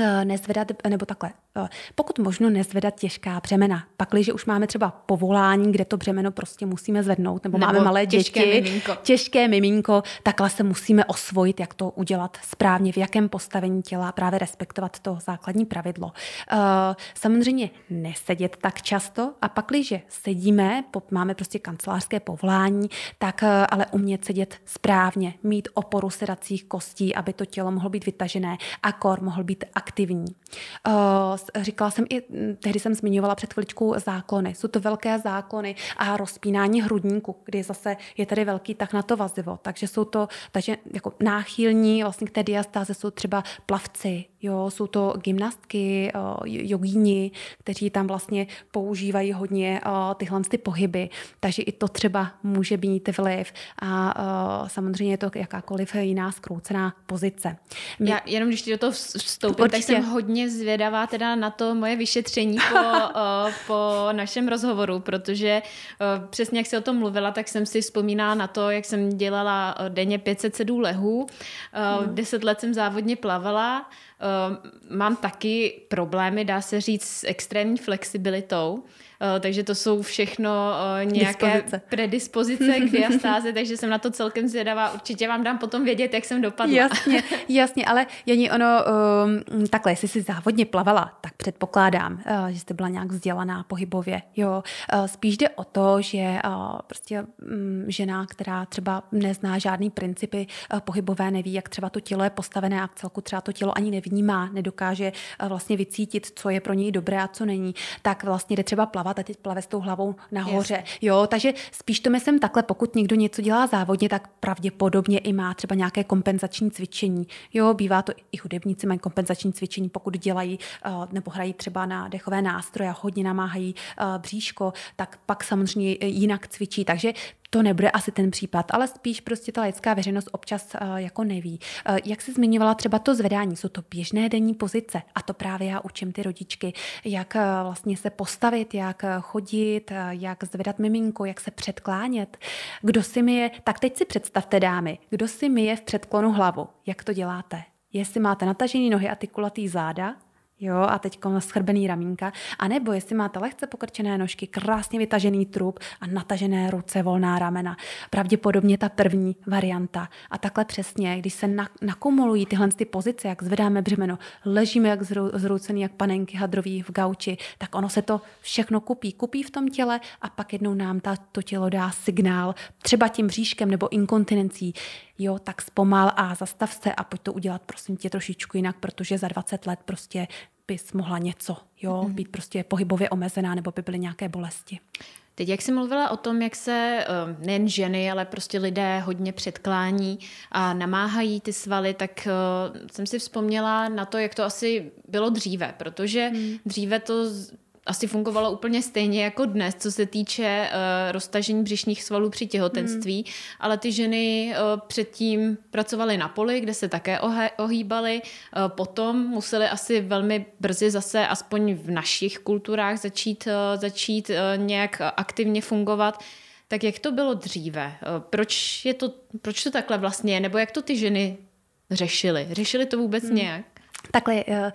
Eh, nezvedat, nebo takhle, eh, pokud možno nezvedat těžká břemena. Pak, když už máme třeba povolání, kde to břemeno prostě musíme zvednout, nebo, nebo máme malé těžké děti, miminko. těžké miminko, takhle se musíme osvojit, jak to udělat správně, v jakém postavení těla, právě respektovat to základní pravidlo. Eh, samozřejmě nesedět tak často a pak, když sedíme, máme prostě kancelářské povolání, tak ale umět sedět správně, mít oporu sedacích kostí, aby to tělo mohlo být vytažené a kor mohl být aktivní. Uh, říkala jsem i, tehdy jsem zmiňovala před chviličkou záklony. Jsou to velké záklony a rozpínání hrudníku, kdy zase je tady velký tak na to vazivo. Takže jsou to, takže jako náchylní vlastně k té diastáze jsou třeba plavci, jo, jsou to gymnastky, uh, jogíni, kteří tam vlastně používají hodně uh, tyhle ty pohyby. Takže i to třeba může být vliv. A samozřejmě je to jakákoliv jiná zkroucená pozice. My... Já jenom když ti do toho vstoupím, Určitě. tak jsem hodně zvědavá teda na to moje vyšetření po, po našem rozhovoru, protože přesně jak jsi o tom mluvila, tak jsem si vzpomínala na to, jak jsem dělala denně 500 sedů lehů. Hmm. Deset let jsem závodně plavala. Mám taky problémy, dá se říct, s extrémní flexibilitou. Eh, takže to jsou všechno eh, nějaké Dispozice. predispozice k diastáze, takže jsem na to celkem zvědavá. Určitě vám dám potom vědět, jak jsem dopadla. Jasně, jasně, ale Janí, ono um, takhle, jestli jsi závodně plavala, tak předpokládám, uh, že jste byla nějak vzdělaná pohybově. Jo, uh, spíš jde o to, že uh, prostě um, žena, která třeba nezná žádný principy uh, pohybové, neví, jak třeba to tělo je postavené a v celku třeba to tělo ani nevnímá, nedokáže uh, vlastně vycítit, co je pro něj dobré a co není, tak vlastně jde třeba plavat a teď plave s tou hlavou nahoře. Yes. Jo, takže spíš to myslím takhle, pokud někdo něco dělá závodně, tak pravděpodobně i má třeba nějaké kompenzační cvičení. Jo, bývá to i hudebníci mají kompenzační cvičení, pokud dělají uh, nebo hrají třeba na dechové nástroje a hodně namáhají uh, bříško, tak pak samozřejmě jinak cvičí. Takže to nebude asi ten případ, ale spíš prostě ta lidská veřejnost občas uh, jako neví. Uh, jak se zmiňovala třeba to zvedání, jsou to běžné denní pozice a to právě já učím ty rodičky, jak uh, vlastně se postavit, jak chodit, jak zvedat miminko, jak se předklánět. Kdo si mi je, tak teď si představte dámy, kdo si mi je v předklonu hlavu, jak to děláte? Jestli máte natažený nohy a ty kulatý záda, jo, a teď schrbený ramínka, a nebo jestli máte lehce pokrčené nožky, krásně vytažený trup a natažené ruce, volná ramena. Pravděpodobně ta první varianta. A takhle přesně, když se nakumulují tyhle ty pozice, jak zvedáme břemeno, ležíme jak zroucený, jak panenky hadrový v gauči, tak ono se to všechno kupí. Kupí v tom těle a pak jednou nám ta, to tělo dá signál, třeba tím bříškem nebo inkontinencí, jo, tak zpomal a zastav se a pojď to udělat prosím tě trošičku jinak, protože za 20 let prostě bys mohla něco, jo, mm-hmm. být prostě pohybově omezená nebo by byly nějaké bolesti. Teď, jak jsi mluvila o tom, jak se eh, nejen ženy, ale prostě lidé hodně předklání a namáhají ty svaly, tak eh, jsem si vzpomněla na to, jak to asi bylo dříve, protože hmm. dříve to asi fungovalo úplně stejně jako dnes, co se týče uh, roztažení břišních svalů při těhotenství, mm. ale ty ženy uh, předtím pracovaly na poli, kde se také ohe- ohýbaly, uh, potom museli asi velmi brzy zase, aspoň v našich kulturách, začít, uh, začít uh, nějak aktivně fungovat. Tak jak to bylo dříve? Uh, proč, je to, proč to takhle vlastně je? Nebo jak to ty ženy řešily? Řešily to vůbec mm. nějak? Takhle, uh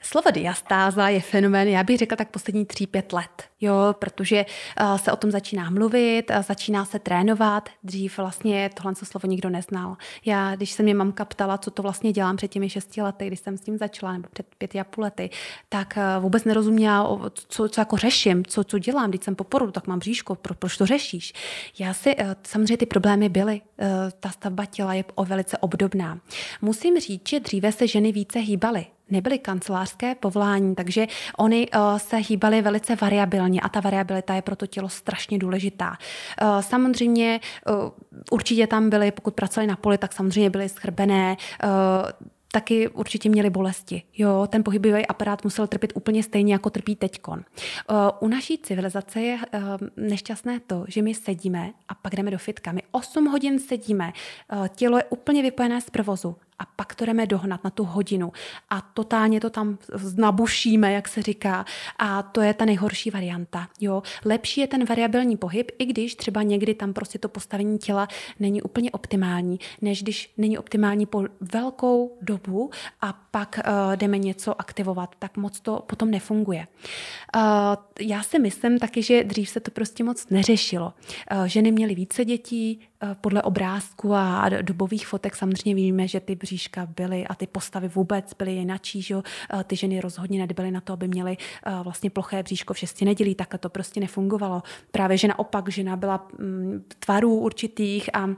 Slovo diastáza je fenomén, já bych řekla tak poslední 3-5 let, jo, protože uh, se o tom začíná mluvit, uh, začíná se trénovat, dřív vlastně tohle slovo nikdo neznal. Já, když se mě mamka ptala, co to vlastně dělám před těmi 6 lety, když jsem s tím začala, nebo před pěti a půl lety, tak uh, vůbec nerozuměla, co, co jako řeším, co, co dělám, když jsem po porodu, tak mám bříško, pro, proč to řešíš? Já si, samozřejmě ty problémy byly, ta stavba těla je o velice obdobná. Musím říct, že dříve se ženy více hýbaly, nebyly kancelářské povolání, takže oni uh, se hýbaly velice variabilně a ta variabilita je pro to tělo strašně důležitá. Uh, samozřejmě uh, určitě tam byly, pokud pracovali na poli, tak samozřejmě byly schrbené, taky určitě měli bolesti. Jo, ten pohybový aparát musel trpět úplně stejně, jako trpí teďkon. U naší civilizace je nešťastné to, že my sedíme a pak jdeme do fitka. My 8 hodin sedíme, tělo je úplně vypojené z provozu a pak to jdeme dohnat na tu hodinu a totálně to tam nabušíme, jak se říká a to je ta nejhorší varianta. Jo. Lepší je ten variabilní pohyb, i když třeba někdy tam prostě to postavení těla není úplně optimální, než když není optimální po velkou dobu a pak uh, jdeme něco aktivovat, tak moc to potom nefunguje. Uh, já si myslím taky, že dřív se to prostě moc neřešilo. Uh, ženy měly více dětí, podle obrázku a dobových fotek samozřejmě víme, že ty bříška byly a ty postavy vůbec byly jinačí, že ty ženy rozhodně nebyly na to, aby měly vlastně ploché bříško v šesti nedělí, tak to prostě nefungovalo. Právě, že naopak žena byla mm, tvarů určitých a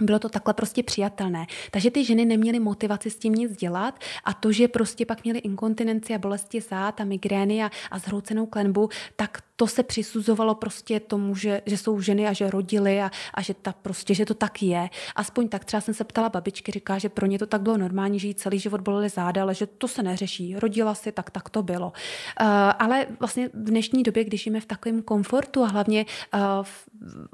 bylo to takhle prostě přijatelné. Takže ty ženy neměly motivaci s tím nic dělat a to, že prostě pak měly inkontinenci a bolesti zád a migrény a, a zhroucenou klenbu, tak to se přisuzovalo prostě tomu, že, že jsou ženy a že rodily a, a že, ta prostě, že to tak je. Aspoň tak třeba jsem se ptala babičky, říká, že pro ně to tak bylo normální, že jí celý život bolely záda, ale že to se neřeší. Rodila si, tak tak to bylo. Uh, ale vlastně v dnešní době, když žijeme v takovém komfortu a hlavně uh, v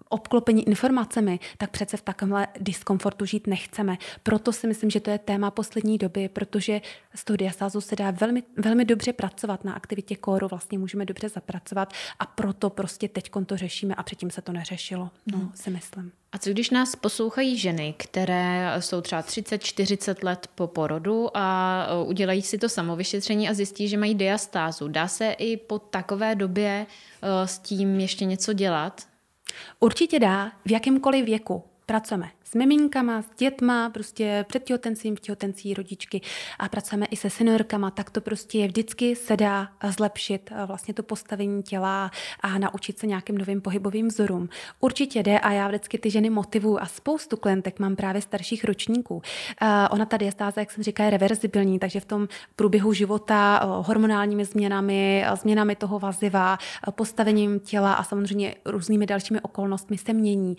obklopení informacemi, tak přece v takovémhle diskomfortu žít nechceme. Proto si myslím, že to je téma poslední doby, protože z toho diastázu se dá velmi, velmi dobře pracovat na aktivitě kóru, vlastně můžeme dobře zapracovat a proto prostě teď to řešíme a předtím se to neřešilo, no, hmm. si myslím. A co když nás poslouchají ženy, které jsou třeba 30-40 let po porodu a e, udělají si to samovyšetření a zjistí, že mají diastázu? Dá se i po takové době e, s tím ještě něco dělat? Určitě dá, v jakémkoliv věku pracujeme s miminkama, s dětma, prostě před těhotenstvím, v těhotenství rodičky a pracujeme i se seniorkama, tak to prostě je vždycky se dá zlepšit eh, vlastně to postavení těla a naučit se nějakým novým pohybovým vzorům. Určitě jde a já vždycky ty ženy motivuju a spoustu klientek mám právě starších ročníků. Uh, ona ta diastáze, jak jsem říká, je reverzibilní, takže v tom průběhu života uh, hormonálními změnami, změnami toho vaziva, postavením těla a samozřejmě různými dalšími okolnostmi se mění.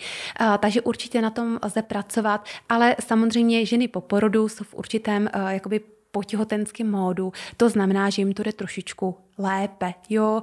Takže určitě na tom lze pracovat, ale samozřejmě ženy po porodu jsou v určitém uh, jakoby potěhotenském módu. To znamená, že jim to jde trošičku lépe. Jo?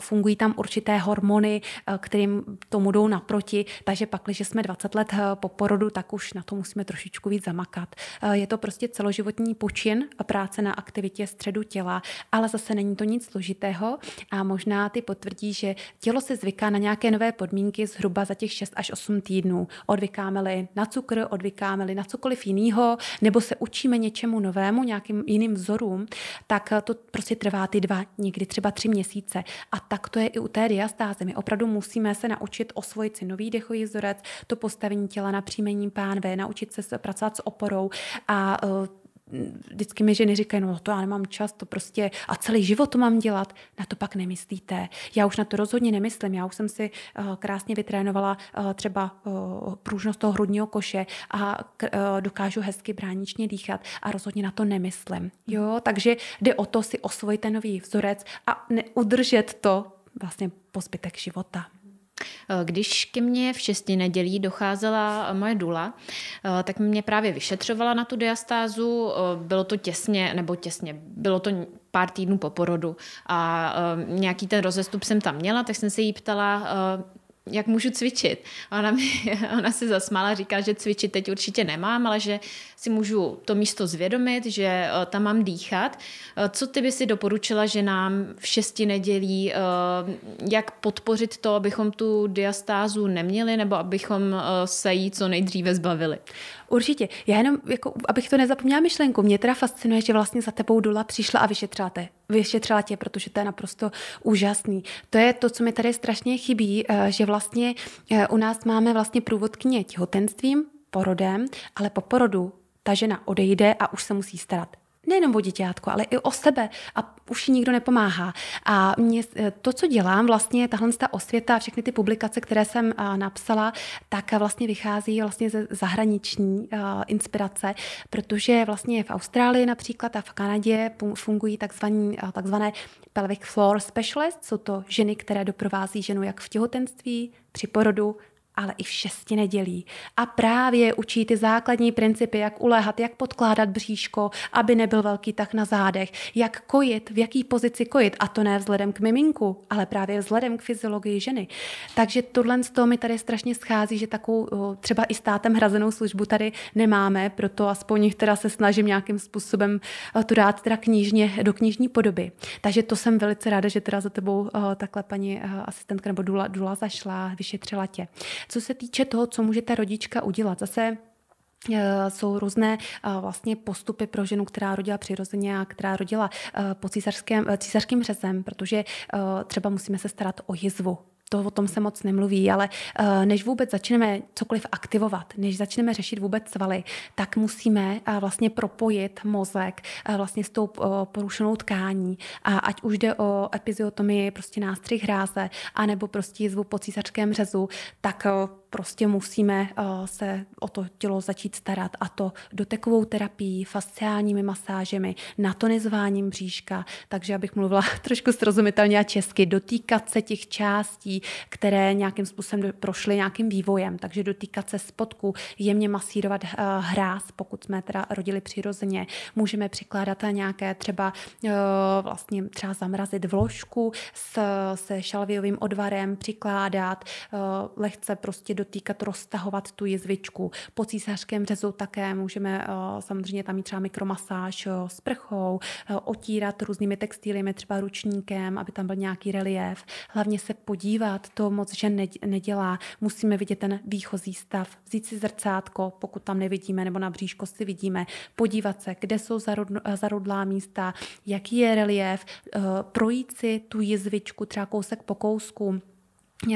Fungují tam určité hormony, kterým tomu jdou naproti, takže pak, když jsme 20 let po porodu, tak už na to musíme trošičku víc zamakat. Je to prostě celoživotní počin práce na aktivitě středu těla, ale zase není to nic složitého a možná ty potvrdí, že tělo se zvyká na nějaké nové podmínky zhruba za těch 6 až 8 týdnů. Odvykáme-li na cukr, odvykáme-li na cokoliv jiného, nebo se učíme něčemu novému, nějakým jiným vzorům, tak to prostě trvá ty dva někdy třeba tři měsíce. A tak to je i u té diastáze. My opravdu musíme se naučit osvojit si nový dechový vzorec, to postavení těla na příjmení pánve, naučit se pracovat s oporou a uh, vždycky mi ženy říkají, no to já nemám čas, to prostě a celý život to mám dělat, na to pak nemyslíte. Já už na to rozhodně nemyslím, já už jsem si uh, krásně vytrénovala uh, třeba uh, průžnost toho hrudního koše a uh, dokážu hezky bráničně dýchat a rozhodně na to nemyslím. Jo, takže jde o to si osvojit ten nový vzorec a neudržet to vlastně po zbytek života. Eh, když ke mně v šesti nedělí docházela moje dula, eh, tak mě právě vyšetřovala na tu diastázu. Eh, bylo to těsně, nebo těsně, bylo to pár týdnů po porodu a nějaký ten rozestup jsem tam měla, tak jsem se jí ptala, jak můžu cvičit. A ona, mi, ona si zasmála, říká, že cvičit teď určitě nemám, ale že si můžu to místo zvědomit, že eh, tam mám dýchat. Eh, co ty by si doporučila, že nám v šesti nedělí, eh, jak podpořit to, abychom tu diastázu neměli, nebo abychom se jí co nejdříve zbavili? Určitě. Já jenom, jako, abych to nezapomněla myšlenku, mě teda fascinuje, že vlastně za tebou Dula přišla a vyšetřila tě, vyšetřila tě, protože to je naprosto úžasný. To je to, co mi tady strašně chybí, že vlastně u nás máme vlastně průvodkyně těhotenstvím, porodem, ale po porodu ta žena odejde a už se musí starat nejenom o děťátko, ale i o sebe a už nikdo nepomáhá. A mě, eh, to, co dělám, vlastně tahle ta osvěta, všechny ty publikace, které jsem napsala, tak vlastně vychází vlastně ze zahraniční inspirace, protože vlastně v Austrálii například a v Kanadě fungují takzvané, takzvané pelvic floor specialist, jsou to ženy, které doprovází ženu jak v těhotenství, při porodu, ale i v šesti nedělí. A právě učí ty základní principy, jak uléhat, jak podkládat bříško, aby nebyl velký tak na zádech, jak kojit, v jaký pozici kojit. A to ne vzhledem k miminku, ale právě vzhledem k fyziologii ženy. Takže tohle z toho mi tady strašně schází, že takovou třeba i státem hrazenou službu tady nemáme, proto aspoň teda se snažím nějakým způsobem to dát teda knižně, do knižní podoby. Takže to jsem velice ráda, že teda za tebou takhle paní asistentka nebo Dula, Dula zašla, vyšetřila tě. Co se týče toho, co můžete rodička udělat, zase eh, jsou různé eh, vlastně postupy pro ženu, která rodila přirozeně a která rodila eh, po císařském, císařským řezem, protože třeba musíme se starat o jizvu to o tom se moc nemluví, ale uh, než vůbec začneme cokoliv aktivovat, než začneme řešit vůbec svaly, tak musíme uh, vlastně propojit mozek uh, vlastně s tou porušenou tkání. A ať už jde o epiziotomii, prostě nástřih hráze, anebo prostě jizvu po císařském řezu, tak prostě musíme se o to tělo začít starat a to dotekovou terapií, fasciálními masážemi, natonizováním bříška, takže abych mluvila trošku srozumitelně a česky, dotýkat se těch částí, které nějakým způsobem prošly nějakým vývojem, takže dotýkat se spodku, jemně masírovat uh, hráz, pokud jsme teda rodili přirozeně. Můžeme přikládat nějaké třeba uh, vlastně třeba zamrazit vložku s, se šalviovým odvarem, přikládat, lehce prostě dotýkat, roztahovat tu jizvičku. Po císařském řezu také můžeme samozřejmě tam mít třeba mikromasáž s prchou, otírat různými textíliemi, třeba ručníkem, aby tam byl nějaký relief. Hlavně se podívat to moc žen nedělá. Musíme vidět ten výchozí stav, vzít si zrcátko, pokud tam nevidíme, nebo na bříško si vidíme, podívat se, kde jsou zarudlá místa, jaký je relief, eh, projít si tu jizvičku třeba kousek po kousku,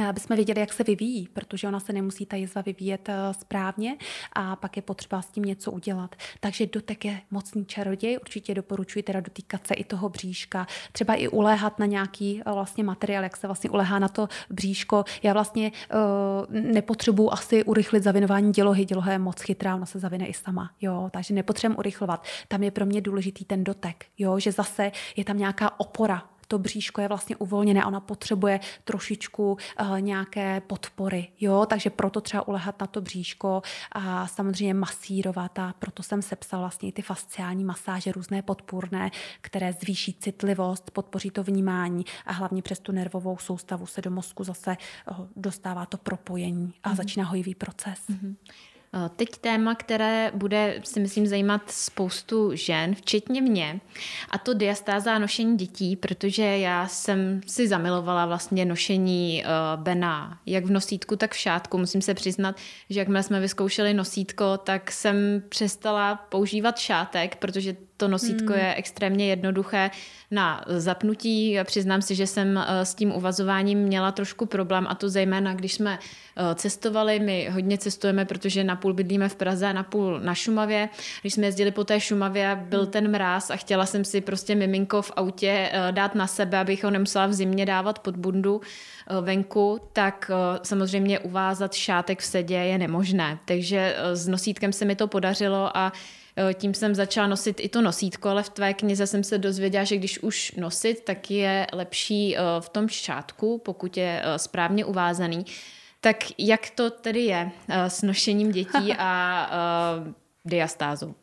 aby jsme věděli, jak se vyvíjí, protože ona se nemusí ta jizva vyvíjet eh, správně a pak je potřeba s tím něco udělat. Takže dotek je mocný čaroděj, určitě doporučuji teda dotýkat se i toho bříška, třeba i uléhat na nějaký eh, vlastně materiál, jak se vlastně ulehá na to bříško. Já vlastně uh, nepotřebuji asi urychlit zavinování dělohy, děloha je moc chytrá, ona se zavine i sama, jo, takže nepotřebuji urychlovat. Tam je pro mě důležitý ten dotek, jo, že zase je tam nějaká opora, to bříško je vlastně uvolněné, ona potřebuje trošičku uh, nějaké podpory, jo, takže proto třeba ulehat na to bříško a samozřejmě masírovat a proto jsem sepsal vlastně i ty fasciální masáže různé podpůrné, které zvýší citlivost, podpoří to vnímání a hlavně přes tu nervovou soustavu se do mozku zase uh, dostává to propojení a mm-hmm. začíná hojivý proces. Mm-hmm. Eh, teď téma, které bude, si myslím, zajímat spoustu žen, včetně mě, a to diastáza nošení dětí, protože já jsem si zamilovala vlastně nošení uh, Bena, jak v nosítku, tak v šátku. Musím se přiznat, že jakmile jsme vyzkoušeli nosítko, tak jsem přestala používat šátek, protože to nosítko hmm. je extrémně jednoduché na zapnutí. Přiznám si, že jsem eh, s tím uvazováním měla trošku problém a to zejména, když jsme eh, cestovali. My hodně cestujeme, protože napůl bydlíme v Praze a napůl na Šumavě. Když jsme jezdili po té Šumavě, byl hmm. ten mráz a chtěla jsem si prostě miminko v autě eh, dát na sebe, abych ho nemusela v zimě dávat pod bundu venku, tak samozřejmě uvázat šátek v sedě je nemožné. Takže s nosítkem se mi to podařilo a tím jsem začala nosit i to nosítko, ale v tvé knize jsem se dozvěděla, že když už nosit, tak je lepší eh, v tom šátku, pokud je eh, správně uvázaný. Tak jak to tedy je s nošením dětí a diastázou?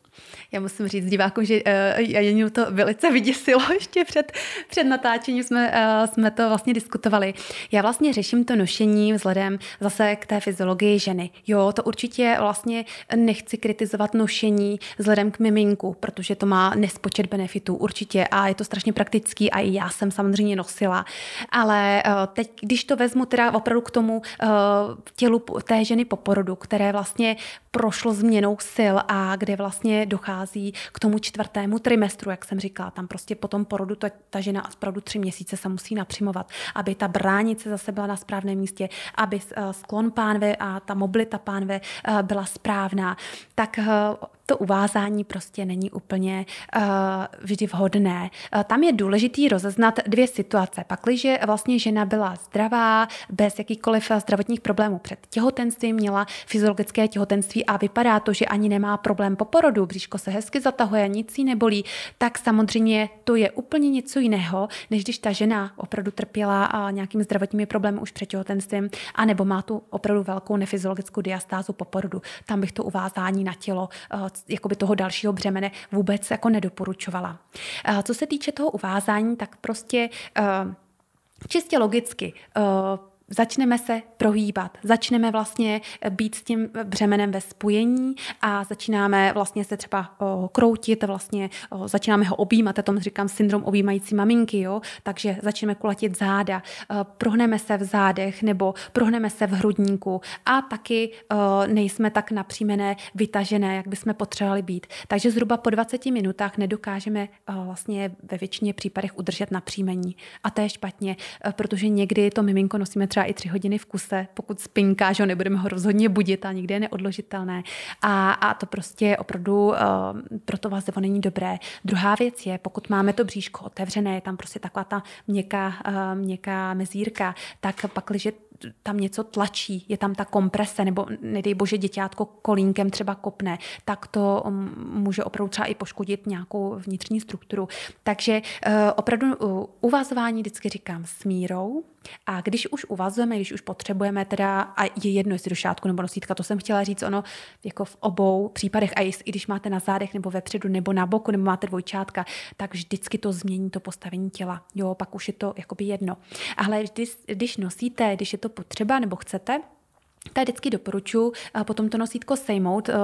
Já musím říct divákům, že uh, Janinu to velice vyděsilo ještě před, před natáčením, jsme, uh, jsme to vlastně diskutovali. Já vlastně řeším to nošení vzhledem zase k té fyziologii ženy. Jo, to určitě vlastně nechci kritizovat nošení vzhledem k miminku, protože to má nespočet benefitů určitě a je to strašně praktický a i já jsem samozřejmě nosila. Ale uh, teď, když to vezmu teda opravdu k tomu uh, tělu té ženy po porodu, které vlastně prošlo změnou sil a kde vlastně dochází k tomu čtvrtému trimestru, jak jsem říkala. Tam prostě po tom porodu ta, ta žena opravdu tři měsíce se musí napřimovat, aby ta bránice zase byla na správném místě, aby eh, sklon pánve a ta mobilita pánve eh, byla správná. Tak eh, to uvázání prostě není úplně uh, vždy vhodné. Uh, tam je důležitý rozeznat dvě situace. Pakliže vlastně žena byla zdravá, bez jakýchkoliv zdravotních problémů před těhotenstvím, měla fyziologické těhotenství a vypadá to, že ani nemá problém po porodu, bříško se hezky zatahuje, nic jí nebolí, tak samozřejmě to je úplně něco jiného, než když ta žena opravdu trpěla a nějakými zdravotními problémy už před těhotenstvím, anebo má tu opravdu velkou nefyziologickou diastázu po porodu. Tam bych to uvázání na tělo, eh, jakoby toho dalšího břemene vůbec jako nedoporučovala. Eh, co se týče toho uvázání, tak prostě eh, čistě logicky začneme se prohýbat, začneme vlastně být s tím břemenem ve spojení a začínáme vlastně se třeba o, kroutit, vlastně o, začínáme ho objímat, já tomu říkám syndrom objímající maminky, jo? takže začneme kulatit záda, o, prohneme se v zádech nebo prohneme se v hrudníku a taky o, nejsme tak napřímené, vytažené, jak bychom potřebovali být. Takže zhruba po 20 minutách nedokážeme o, vlastně ve většině případech udržet napřímení. A to je špatně, protože někdy to miminko nosíme třeba třeba i tři hodiny v kuse, pokud spinká, že ho nebudeme ho rozhodně budit a nikdy je neodložitelné. A, a to prostě opravdu uh, pro to vazevo není dobré. Druhá věc je, pokud máme to bříško otevřené, je tam prostě taková ta měkká, uh, měkká mezírka, tak pak, když tam něco tlačí, je tam ta komprese, nebo nedej bože děťátko kolínkem třeba kopne, tak to um, může opravdu třeba i poškodit nějakou vnitřní strukturu. Takže uh, opravdu uh, uvazování vždycky říkám s mírou, a když už uvazujeme, když už potřebujeme teda, a je jedno, jestli do šátku nebo nosítka, to jsem chtěla říct, ono jako v obou případech, a i když máte na zádech nebo vepředu nebo na boku, nebo máte dvojčátka, tak vždycky to změní to postavení těla. Jo, pak už je to jakoby jedno. Ale když, když nosíte, když je to potřeba nebo chcete, tak vždycky doporučuji potom to nosítko sejmout. Uh,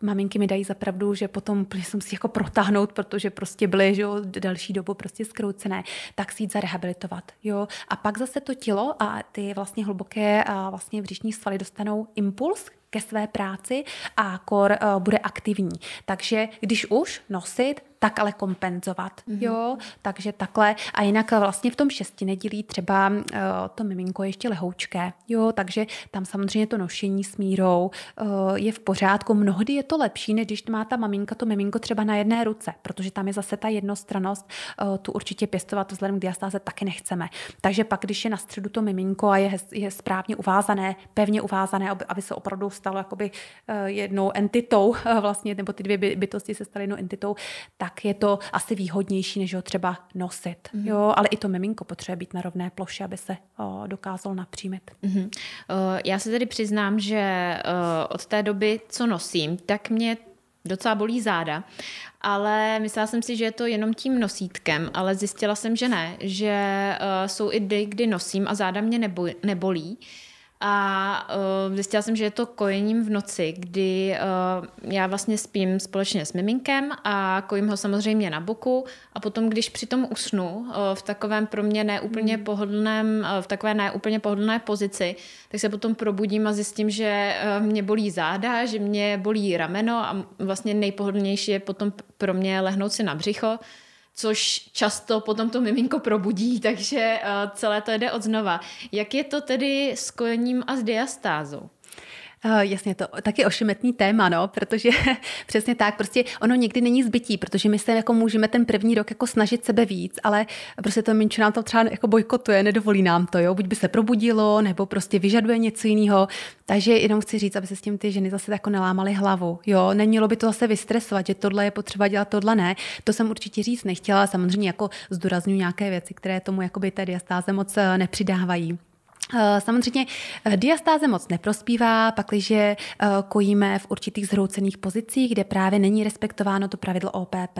maminky mi dají zapravdu, že potom jsem si jako protáhnout, protože prostě byly že jo, další dobu prostě skroucené, tak si jít zarehabilitovat. Jo? A pak zase to tělo a ty vlastně hluboké a vlastně břišní svaly dostanou impuls, ke své práci a kor uh, bude aktivní. Takže když už nosit, tak ale kompenzovat. Mm-hmm. Jo, takže takhle. A jinak vlastně v tom šesti nedělí třeba uh, to miminko ještě lehoučké. Jo, takže tam samozřejmě to nošení s mírou uh, je v pořádku. Mnohdy je to lepší, než když má ta maminka to miminko třeba na jedné ruce, protože tam je zase ta jednostranost, uh, tu určitě pěstovat vzhledem k diastáze taky nechceme. Takže pak, když je na středu to miminko a je, je správně uvázané, pevně uvázané, aby, aby se opravdu stalo jakoby jednou entitou, vlastně, nebo ty dvě bytosti se staly jednou entitou, tak tak je to asi výhodnější, než ho třeba nosit. Mm. Jo, ale i to miminko potřebuje být na rovné ploše, aby se o, dokázal napřímit. Mm-hmm. Uh, já se tedy přiznám, že uh, od té doby, co nosím, tak mě docela bolí záda, ale myslela jsem si, že je to jenom tím nosítkem, ale zjistila jsem, že ne, že uh, jsou i dny, kdy nosím a záda mě nebo, nebolí. A uh, zjistila jsem, že je to kojením v noci, kdy uh, já vlastně spím společně s miminkem a kojím ho samozřejmě na boku a potom, když přitom usnu uh, v takovém pro mě neúplně hmm. pohodlném, uh, v takové neúplně pohodlné pozici, tak se potom probudím a zjistím, že uh, mě bolí záda, že mě bolí rameno a vlastně nejpohodlnější je potom pro mě lehnout si na břicho, což často potom to miminko probudí, takže uh, celé to jde od znova. Jak je to tedy s kojením a s diastázou? Uh, jasně, to taky ošemetný téma, no, protože přesně tak, prostě ono někdy není zbytí, protože my se jako můžeme ten první rok jako snažit sebe víc, ale prostě to minčo nám to třeba jako bojkotuje, nedovolí nám to, jo, buď by se probudilo, nebo prostě vyžaduje něco jiného. Takže jenom chci říct, aby se s tím ty ženy zase jako nelámaly hlavu, jo, nemělo by to zase vystresovat, že tohle je potřeba dělat, tohle ne. To jsem určitě říct nechtěla, samozřejmě jako zdůraznuju nějaké věci, které tomu jakoby té diastáze moc eh, nepřidávají. Eh, samozřejmě eh, diastáze moc neprospívá, pakliže eh, kojíme v určitých zhroucených pozicích, kde právě není respektováno to pravidlo OPP.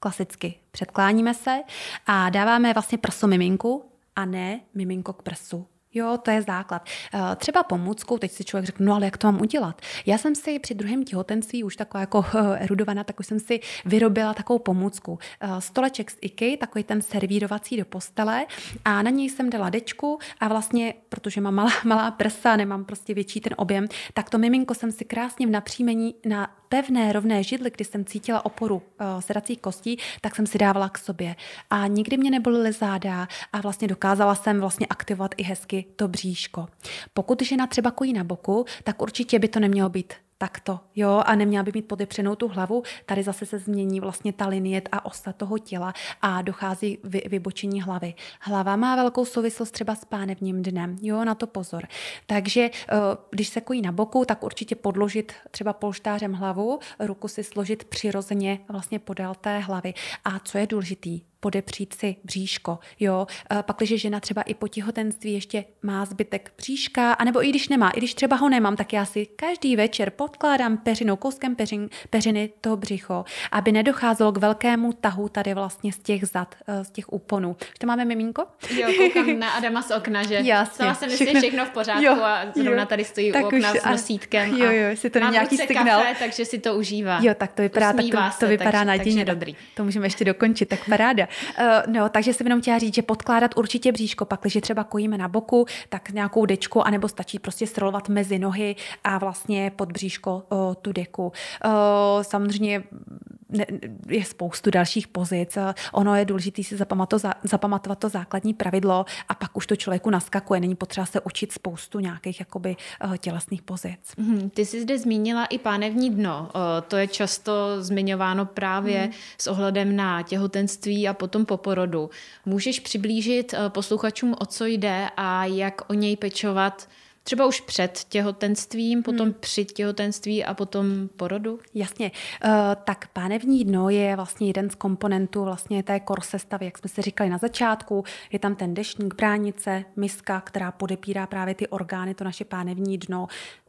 Klasicky předkláníme se a dáváme vlastně prso miminku a ne miminko k prsu. Jo, to je základ. Eh, třeba pomůckou, teď si člověk řekne, no ale jak to mám udělat? Já jsem si při druhém těhotenství už taková jako eh, erudovaná, tak už jsem si vyrobila takovou pomůcku. Eh, stoleček z IKEA, takový ten servírovací do postele a na něj jsem dala dečku a vlastně, protože mám malá, malá prsa, nemám prostě větší ten objem, tak to miminko jsem si krásně v napříjmení na pevné, rovné židli, kdy jsem cítila oporu uh, sedacích kostí, tak jsem si dávala k sobě. A nikdy mě nebolily záda a vlastně dokázala jsem vlastně aktivovat i hezky to bříško. Pokud žena třeba kojí na boku, tak určitě by to nemělo být takto, jo, a neměla by mít podepřenou tu hlavu, tady zase se změní vlastně ta linie a osta toho těla a dochází vy, vybočení hlavy. Hlava má velkou souvislost třeba s pánevním dnem, jo, na to pozor. Takže eh, když se kojí na boku, tak určitě podložit třeba polštářem hlavu, ruku si složit přirozeně vlastně podél té hlavy. A co je důležitý, podepřít si bříško. Jo? Pak, když žena třeba i po těhotenství ještě má zbytek bříška, anebo i když nemá, i když třeba ho nemám, tak já si každý večer podkládám peřinou, kouskem peřin, peřiny toho břicho, aby nedocházelo k velkému tahu tady vlastně z těch zad, eh, z těch úponů. Už to máme miminko? Jo, koukám na Adama z okna, že Jasně, sama se myslím, všechno, všechno v pořádku jo, a zrovna jo, tady stojí u okna už, s nosítkem. Jo, jo, si to není nějaký signál. Kafe, takže si to užívá. Jo, tak to vypadá, tak to, to to vypadá takže, nadějně. Takže dobrý. To můžeme ještě dokončit, tak paráda. Uh, no, takže jsem jenom chtěla říct, že podkládat určitě bříško, pak, když třeba kojíme na boku, tak nějakou dečku, anebo stačí prostě strolovat mezi nohy a vlastně pod bříško uh, tu deku. Uh, samozřejmě je spoustu dalších pozic. Ono je důležité si zapamatovat, zapamatovat to základní pravidlo a pak už to člověku naskakuje. Není potřeba se učit spoustu nějakých jakoby tělesných pozic. Mm, ty jsi zde zmínila i pánevní dno. To je často zmiňováno právě mm. s ohledem na těhotenství a potom po porodu. Můžeš přiblížit posluchačům, o co jde a jak o něj pečovat Třeba už před těhotenstvím, potom hmm. při těhotenství a potom porodu? Jasně. Uh, tak pánevní dno je vlastně jeden z komponentů vlastně té korsestavy, jak jsme si říkali na začátku. Je tam ten dešník, bránice, miska, která podepírá právě ty orgány, to naše pánevní dno.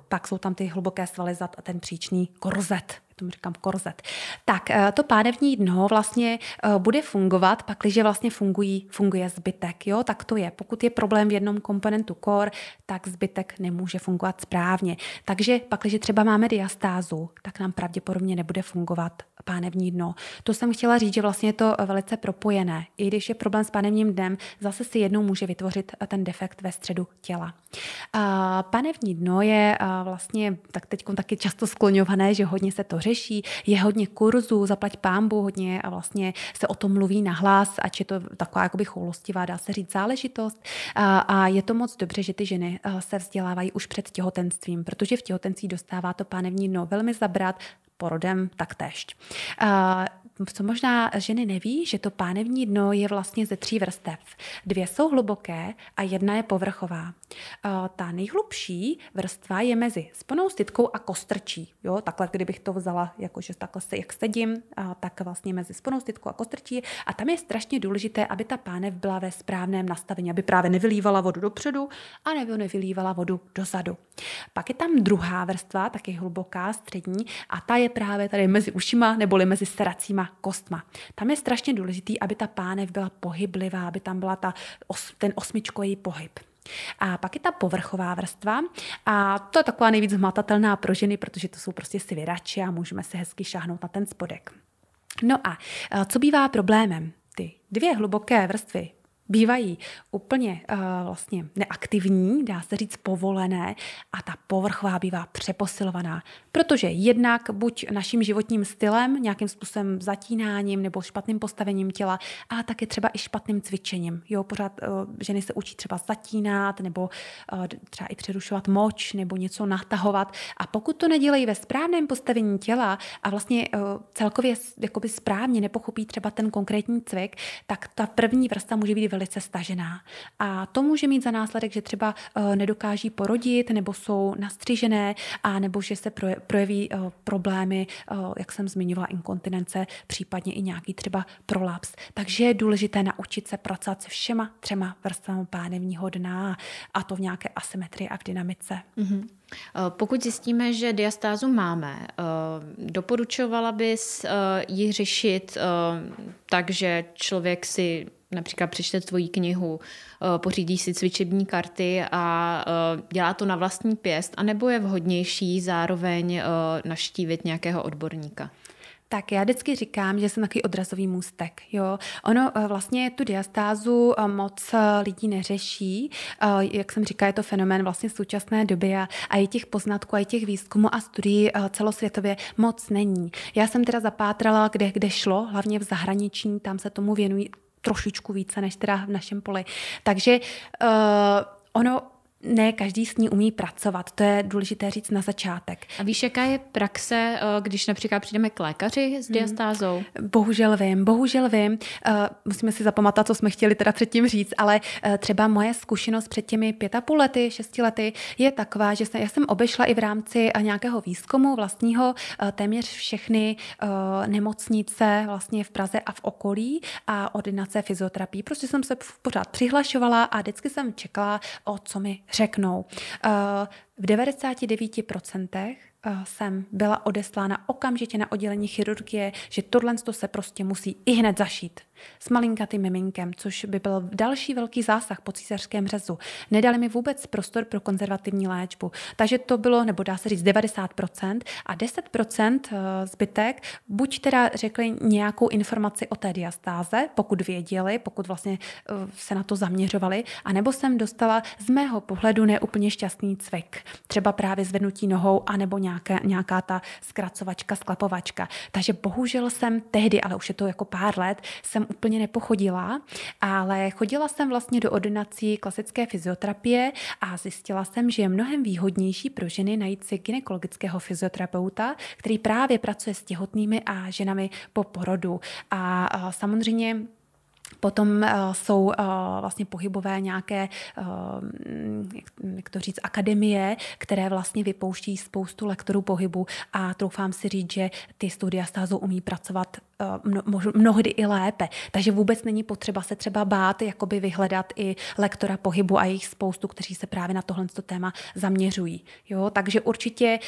Pak jsou tam ty hluboké svaly zad a ten příčný korzet tomu říkám korzet. Tak eh, to pánevní dno vlastně eh, bude fungovat, pak když vlastně fungují, funguje zbytek. Jo? Tak to je. Pokud je problém v jednom komponentu kor, tak zbytek nemůže fungovat správně. Takže pak, když třeba máme diastázu, tak nám pravděpodobně nebude fungovat pánevní dno. To jsem chtěla říct, že vlastně je to velice propojené. I když je problém s pánevním dnem, zase si jednou může vytvořit ten defekt ve středu těla. Pánevní dno je vlastně tak teď taky často skloňované, že hodně se to řeší, je hodně kurzů, zaplať pámbu hodně a vlastně se o tom mluví nahlas, ať je to taková jakoby choulostivá, dá se říct, záležitost. A je to moc dobře, že ty ženy se vzdělávají už před těhotenstvím, protože v těhotenství dostává to pánevní dno velmi zabrat, porodem taktéž. Co možná ženy neví, že to pánevní dno je vlastně ze tří vrstev. Dvě jsou hluboké a jedna je povrchová. Ta nejhlubší vrstva je mezi sponou stytkou a kostrčí. Jo, takhle, kdybych to vzala, jakože takhle se, jak sedím, tak vlastně mezi sponou stytkou a kostrčí. A tam je strašně důležité, aby ta pánev byla ve správném nastavení, aby právě nevylívala vodu dopředu a nebo nevylívala vodu dozadu. Pak je tam druhá vrstva, taky hluboká, střední, a ta je právě tady mezi ušima neboli mezi seracíma kostma. Tam je strašně důležitý, aby ta pánev byla pohyblivá, aby tam byla ta, ten osmičkový pohyb. A pak je ta povrchová vrstva a to je taková nejvíc hmatatelná pro ženy, protože to jsou prostě svěrači a můžeme se hezky šáhnout na ten spodek. No a co bývá problémem? Ty dvě hluboké vrstvy bývají úplně uh, vlastně neaktivní, dá se říct povolené a ta povrchová bývá přeposilovaná, protože jednak buď naším životním stylem, nějakým způsobem zatínáním nebo špatným postavením těla, a také třeba i špatným cvičením. Jo, pořád uh, ženy se učí třeba zatínat nebo uh, třeba i přerušovat moč nebo něco natahovat a pokud to nedělají ve správném postavení těla a vlastně uh, celkově jakoby správně nepochopí třeba ten konkrétní cvik, tak ta první vrsta může být velice stažená. A to může mít za následek, že třeba uh, nedokáží porodit, nebo jsou nastřižené, a nebo že se projeví uh, problémy, uh, jak jsem zmiňovala, inkontinence, případně i nějaký třeba prolaps. Takže je důležité naučit se pracovat se všema třema vrstvami pánevního dna a to v nějaké asymetrii a v dynamice. Mm-hmm. Pokud zjistíme, že diastázu máme, doporučovala bys ji řešit tak, že člověk si například přečte tvoji knihu, eh, pořídí si cvičební karty a eh, dělá to na vlastní pěst, anebo je vhodnější zároveň eh, naštívit nějakého odborníka? Tak já vždycky říkám, že jsem takový odrazový můstek. Jo? Ono vlastně tu diastázu moc lidí neřeší. Jak jsem říkala, je to fenomén vlastně současné doby a, a i těch poznatků, a i těch výzkumů a studií celosvětově moc není. Já jsem teda zapátrala, kde, kde šlo, hlavně v zahraničí, tam se tomu věnují trošičku více než teda v našem poli. Takže uh, ono ne každý s ní umí pracovat. To je důležité říct na začátek. A víš, jaká je praxe, eh, když například přijdeme k lékaři s hmm. diastázou? Hmm. Bohužel vím, bohužel vím. Uh, musíme si zapamatovat, co jsme chtěli teda předtím říct, ale uh, třeba moje zkušenost před těmi pět a půl lety, šesti lety je taková, že jsem, já jsem obešla i v rámci nějakého výzkumu vlastního uh, téměř všechny nemocnice vlastně v Praze a v okolí a ordinace fyzioterapii. Prostě jsem se pořád přihlašovala a vždycky jsem čekala, o co mi řeknou. Uh, v 99% Eh, jsem byla odeslána okamžitě na oddělení chirurgie, že tohle se prostě musí i hned zašít s malinkatým miminkem, což by byl další velký zásah po císařském řezu. Nedali mi vůbec prostor pro konzervativní léčbu. Takže to bylo, nebo dá se říct 90% a 10% eh, zbytek buď teda řekli nějakou informaci o té diastáze, pokud věděli, pokud vlastně eh, se na to zaměřovali, anebo jsem dostala z mého pohledu neúplně šťastný cvik. Třeba právě zvednutí nohou, anebo nějak nějaké, nějaká ta zkracovačka, sklapovačka. Takže bohužel jsem tehdy, ale už je to jako pár let, jsem úplně nepochodila, ale chodila jsem vlastně do ordinací klasické fyzioterapie a zjistila jsem, že je mnohem výhodnější pro ženy najít si gynekologického fyzioterapeuta, který právě pracuje s těhotnými a ženami po porodu. A samozřejmě Potom uh, jsou uh, vlastně pohybové nějaké, uh, jak to říct, akademie, které vlastně vypouští spoustu lektorů pohybu a troufám si říct, že ty studia stázou umí pracovat mnohdy i lépe. Takže vůbec není potřeba se třeba bát, jakoby vyhledat i lektora pohybu a jejich spoustu, kteří se právě na tohle téma zaměřují. Jo? Takže určitě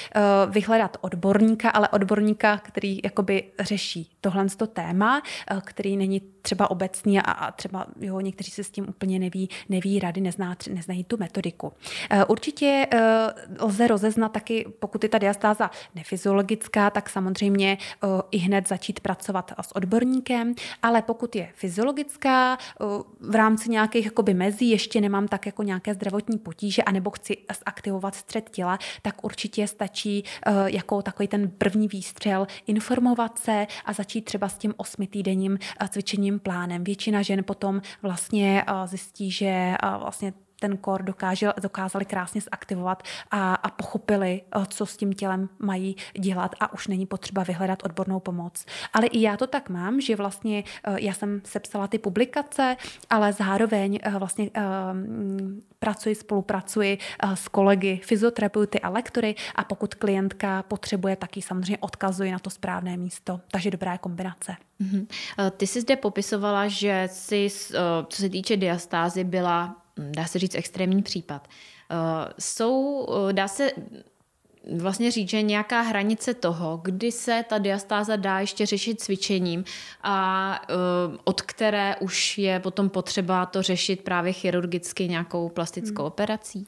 vyhledat odborníka, ale odborníka, který jakoby řeší tohle téma, který není třeba obecný a, a třeba jo, někteří se s tím úplně neví, neví rady, nezná, neznají tu metodiku. Uh, určitě uh, lze rozeznat taky, pokud je ta diastáza nefyziologická, tak samozřejmě uh, i hned začít pracovat s odborníkem, ale pokud je fyziologická, v rámci nějakých jakoby mezí, ještě nemám tak jako nějaké zdravotní potíže, anebo chci zaktivovat střed těla, tak určitě stačí jako takový ten první výstřel informovat se a začít třeba s tím osmitýdenním cvičením plánem. Většina žen potom vlastně zjistí, že vlastně ten kor dokáže, dokázali krásně zaktivovat a, a pochopili, eh, co s tím tělem mají dělat a už není potřeba vyhledat odbornou pomoc. Ale i já to tak mám, že vlastně eh, já jsem sepsala ty publikace, ale zároveň eh, vlastně pracuji, spolupracuji s kolegy, fyzioterapeuty a lektory a pokud klientka potřebuje, tak ji samozřejmě odkazuji na to správné místo. Takže dobrá kombinace. Mm-hmm. Ty jsi zde popisovala, že jsi, co se týče diastázy, byla dá se říct, extrémní případ. Eh, jsou, eh, dá se vlastně říct, že nějaká hranice toho, kdy se ta diastáza dá ještě řešit cvičením a uh, od které už je potom potřeba to řešit právě chirurgicky nějakou plastickou hmm. operací?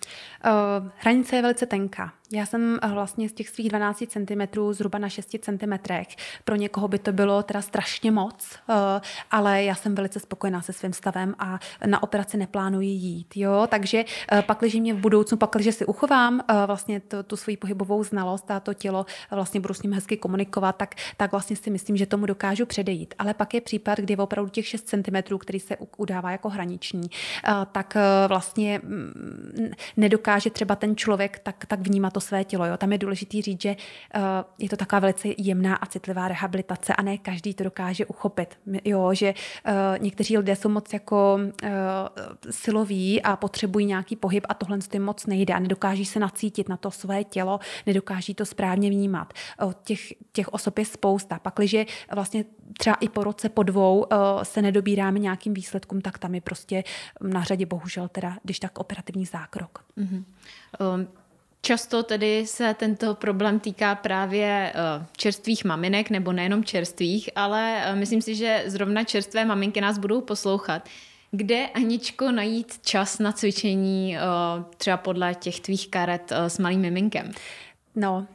Hranice je velice tenká. Já jsem vlastně z těch svých 12 cm zhruba na 6 cm. Pro někoho by to bylo teda strašně moc, ale já jsem velice spokojená se svým stavem a na operaci neplánuji jít. Jo? Takže pak, když mě v budoucnu, pak, když si uchovám vlastně tu, tu svoji pohybovou znalost a to tělo vlastně budu s ním hezky komunikovat, tak, tak vlastně si myslím, že tomu dokážu předejít. Ale pak je případ, kdy opravdu těch 6 cm, který se udává jako hraniční, tak vlastně mm, nedokáže třeba ten člověk tak, tak vnímat to své tělo. Jo. Tam je důležité říct, že e, je to taková velice jemná a citlivá rehabilitace a ne každý to dokáže uchopit. Jo, že e, někteří lidé jsou moc jako siloví a potřebují nějaký pohyb a tohle tím moc nejde a nedokáží se nacítit na to své tělo, nedokáží to správně vnímat. Těch, těch osob je spousta. Pakliže vlastně třeba i po roce, po dvou se nedobíráme nějakým výsledkům, tak tam je prostě na řadě bohužel teda, když tak operativní zákrok. Mm-hmm. Um. Často tedy se tento problém týká právě čerstvých maminek, nebo nejenom čerstvých, ale myslím si, že zrovna čerstvé maminky nás budou poslouchat. Kde, Aničko, najít čas na cvičení třeba podle těch tvých karet s malým miminkem? No,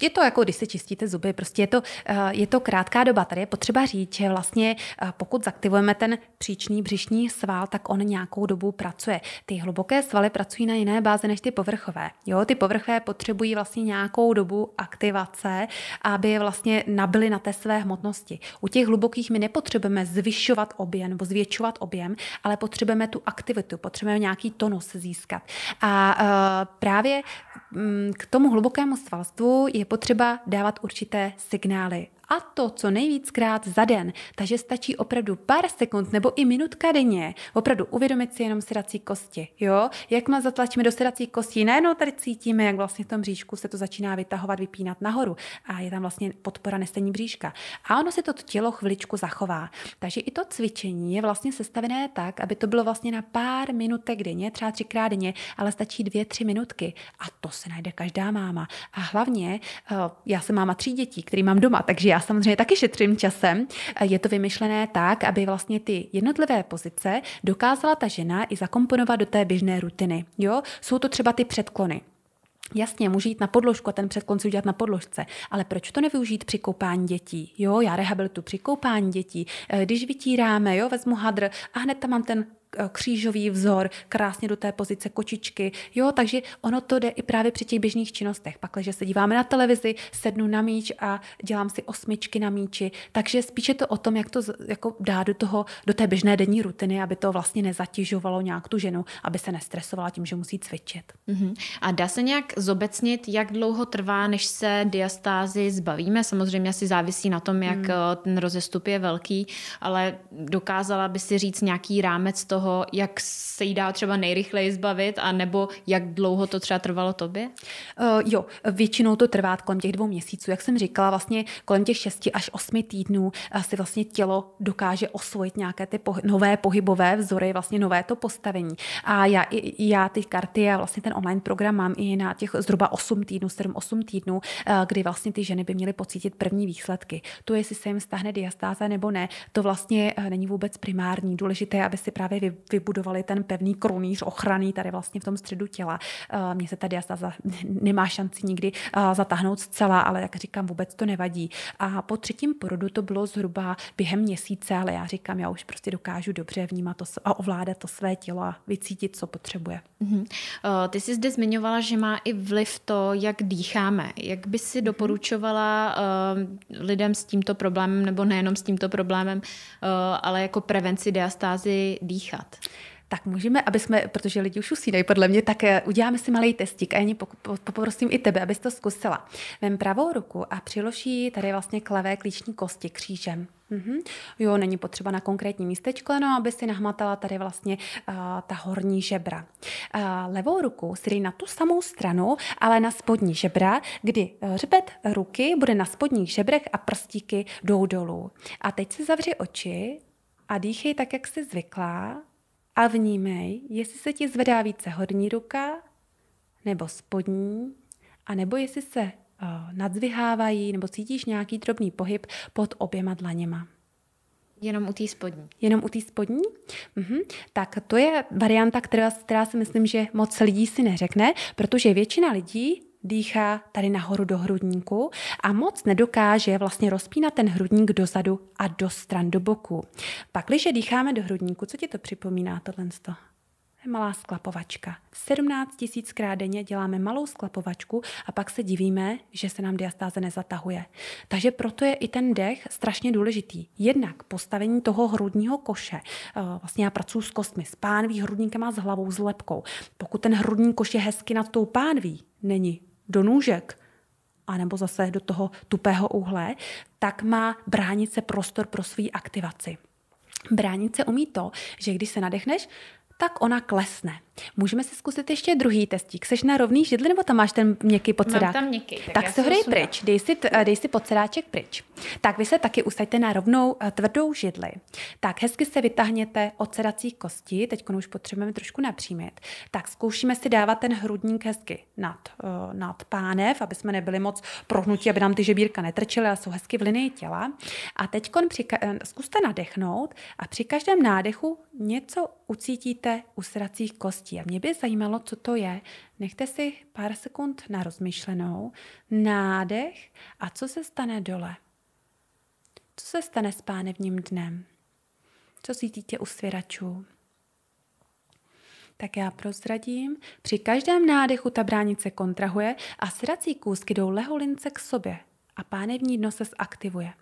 je to jako, když si čistíte zuby, prostě je to, je to krátká doba. Tady je potřeba říct, že vlastně pokud zaktivujeme ten příčný břišní sval, tak on nějakou dobu pracuje. Ty hluboké svaly pracují na jiné báze než ty povrchové. Jo, ty povrchové potřebují vlastně nějakou dobu aktivace, aby vlastně nabili na té své hmotnosti. U těch hlubokých my nepotřebujeme zvyšovat objem nebo zvětšovat objem, ale potřebujeme tu aktivitu, potřebujeme nějaký tonus získat. A uh, právě um, k tomu hlubokému svalstvu je potřeba dávat určité signály a to co nejvíckrát za den. Takže stačí opravdu pár sekund nebo i minutka denně opravdu uvědomit si jenom sedací kosti. Jo? Jak má zatlačíme do sedací kosti, najednou tady cítíme, jak vlastně v tom bříšku se to začíná vytahovat, vypínat nahoru a je tam vlastně podpora nestení bříška. A ono si to tělo chviličku zachová. Takže i to cvičení je vlastně sestavené tak, aby to bylo vlastně na pár minutek denně, třeba třikrát denně, ale stačí dvě, tři minutky. A to se najde každá máma. A hlavně, eh, já jsem máma tří dětí, který mám doma, takže já samozřejmě taky šetřím časem. Je to vymyšlené tak, aby vlastně ty jednotlivé pozice dokázala ta žena i zakomponovat do té běžné rutiny. Jo? Jsou to třeba ty předklony. Jasně, může jít na podložku a ten předklon si udělat na podložce, ale proč to nevyužít při koupání dětí? Jo, já rehabilitu při koupání dětí. Eh, když vytíráme, jo, vezmu hadr a hned tam mám ten křížový vzor, krásně do té pozice kočičky. Jo, takže ono to jde i právě při těch běžných činnostech. Pak, když se díváme na televizi, sednu na míč a dělám si osmičky na míči. Takže spíše to o tom, jak to jako dá do, toho, do té běžné denní rutiny, aby to vlastně nezatěžovalo nějak tu ženu, aby se nestresovala tím, že musí cvičit. Uh-huh. A dá se nějak zobecnit, jak dlouho trvá, než se diastázy zbavíme? Samozřejmě asi závisí na tom, jak hmm. ten rozestup je velký, ale dokázala by si říct nějaký rámec toho, toho, jak se jí dá třeba nejrychleji zbavit, a nebo jak dlouho to třeba trvalo tobě? Uh, jo, většinou to trvá kolem těch dvou měsíců. Jak jsem říkala, vlastně kolem těch šesti až osmi týdnů si vlastně tělo dokáže osvojit nějaké ty pohy- nové pohybové vzory, vlastně nové to postavení. A já, já ty karty a vlastně ten online program mám i na těch zhruba 8 týdnů, 7-8 týdnů, kdy vlastně ty ženy by měly pocítit první výsledky. To, jestli se jim stáhne diastáza nebo ne, to vlastně není vůbec primární. Důležité, aby si právě vybudovali ten pevný krunýř ochranný tady vlastně v tom středu těla. Eh, mně se ta diastáza nemá šanci nikdy eh, zatáhnout zcela, ale jak říkám, vůbec to nevadí. A po třetím porodu to bylo zhruba během měsíce, ale já říkám, já už prostě dokážu dobře vnímat to a ovládat to své tělo a vycítit, co potřebuje. Mm-hmm. Ty jsi zde zmiňovala, že má i vliv to, jak dýcháme. Jak by si mhm. doporučovala lidem s tímto problémem, nebo nejenom s tímto problémem, ale jako prevenci diastázy dýchat? Dělat? Tak můžeme, aby jsme, protože lidi už usínají podle mě, tak eh, uděláme si malý testík a já poprosím i tebe, abys to zkusila. Vem pravou ruku a přiloží tady vlastně k levé klíční kosti křížem. Mm-hmm. Jo, není potřeba na konkrétní místečko, no, aby si nahmatala tady vlastně uh, ta horní žebra. Uh, levou ruku si dej na tu samou stranu, ale na spodní žebra, kdy hřbet ruky bude na spodních žebrech a prstíky jdou dolů. A teď si zavři oči a dýchej tak, jak jsi zvyklá a vnímej, jestli se ti zvedá více horní ruka nebo spodní, a nebo jestli se uh, nadzvihávají nebo cítíš nějaký drobný pohyb pod oběma dlaněma. Jenom u té spodní. Jenom u té spodní? Mhm. Tak to je varianta, která, která si myslím, že moc lidí si neřekne, protože většina lidí dýchá tady nahoru do hrudníku a moc nedokáže vlastně rozpínat ten hrudník dozadu a do stran, do boku. Pak, když dýcháme do hrudníku, co ti to připomíná tohle? malá sklapovačka. 17 tisíckrát denně děláme malou sklapovačku a pak se divíme, že se nám diastáze nezatahuje. Takže proto je i ten dech strašně důležitý. Jednak postavení toho hrudního koše. Eh, vlastně já pracuji s kostmi, s pánví, hrudníkem a s hlavou, s lepkou. Pokud ten hrudní koš je hezky nad tou pánví, není do nůžek, anebo zase do toho tupého úhle, tak má bránit se prostor pro svou aktivaci. Bránit se umí to, že když se nadechneš, tak ona klesne. Můžeme si zkusit ještě druhý testík. Seš na rovný židli nebo tam máš ten měkký podsedák? Mám tam měkký. Tak, tak se hrej pryč, dej si, dej si podsedáček pryč. Tak vy se taky usaďte na rovnou eh, tvrdou židli. Tak hezky se vytáhněte od sedací kosti, teď už potřebujeme trošku napřímit. Tak zkoušíme si dávat ten hrudník hezky nad, uh, nad pánev, aby jsme nebyli moc prohnutí, aby nám ty žebírka netrčely, ale jsou hezky v linii těla. A teď při, uh, zkuste nadechnout a při každém nádechu něco ucítíte u sracích kostí. A mě by zajímalo, co to je. Nechte si pár sekund na rozmyšlenou, nádech a co se stane dole. Co se stane s pánevním dnem? Co cítíte u svěračů? Tak já prozradím. Při každém nádechu ta bránice kontrahuje a srací kůzky jdou leholince k sobě a pánevní dno se zaktivuje.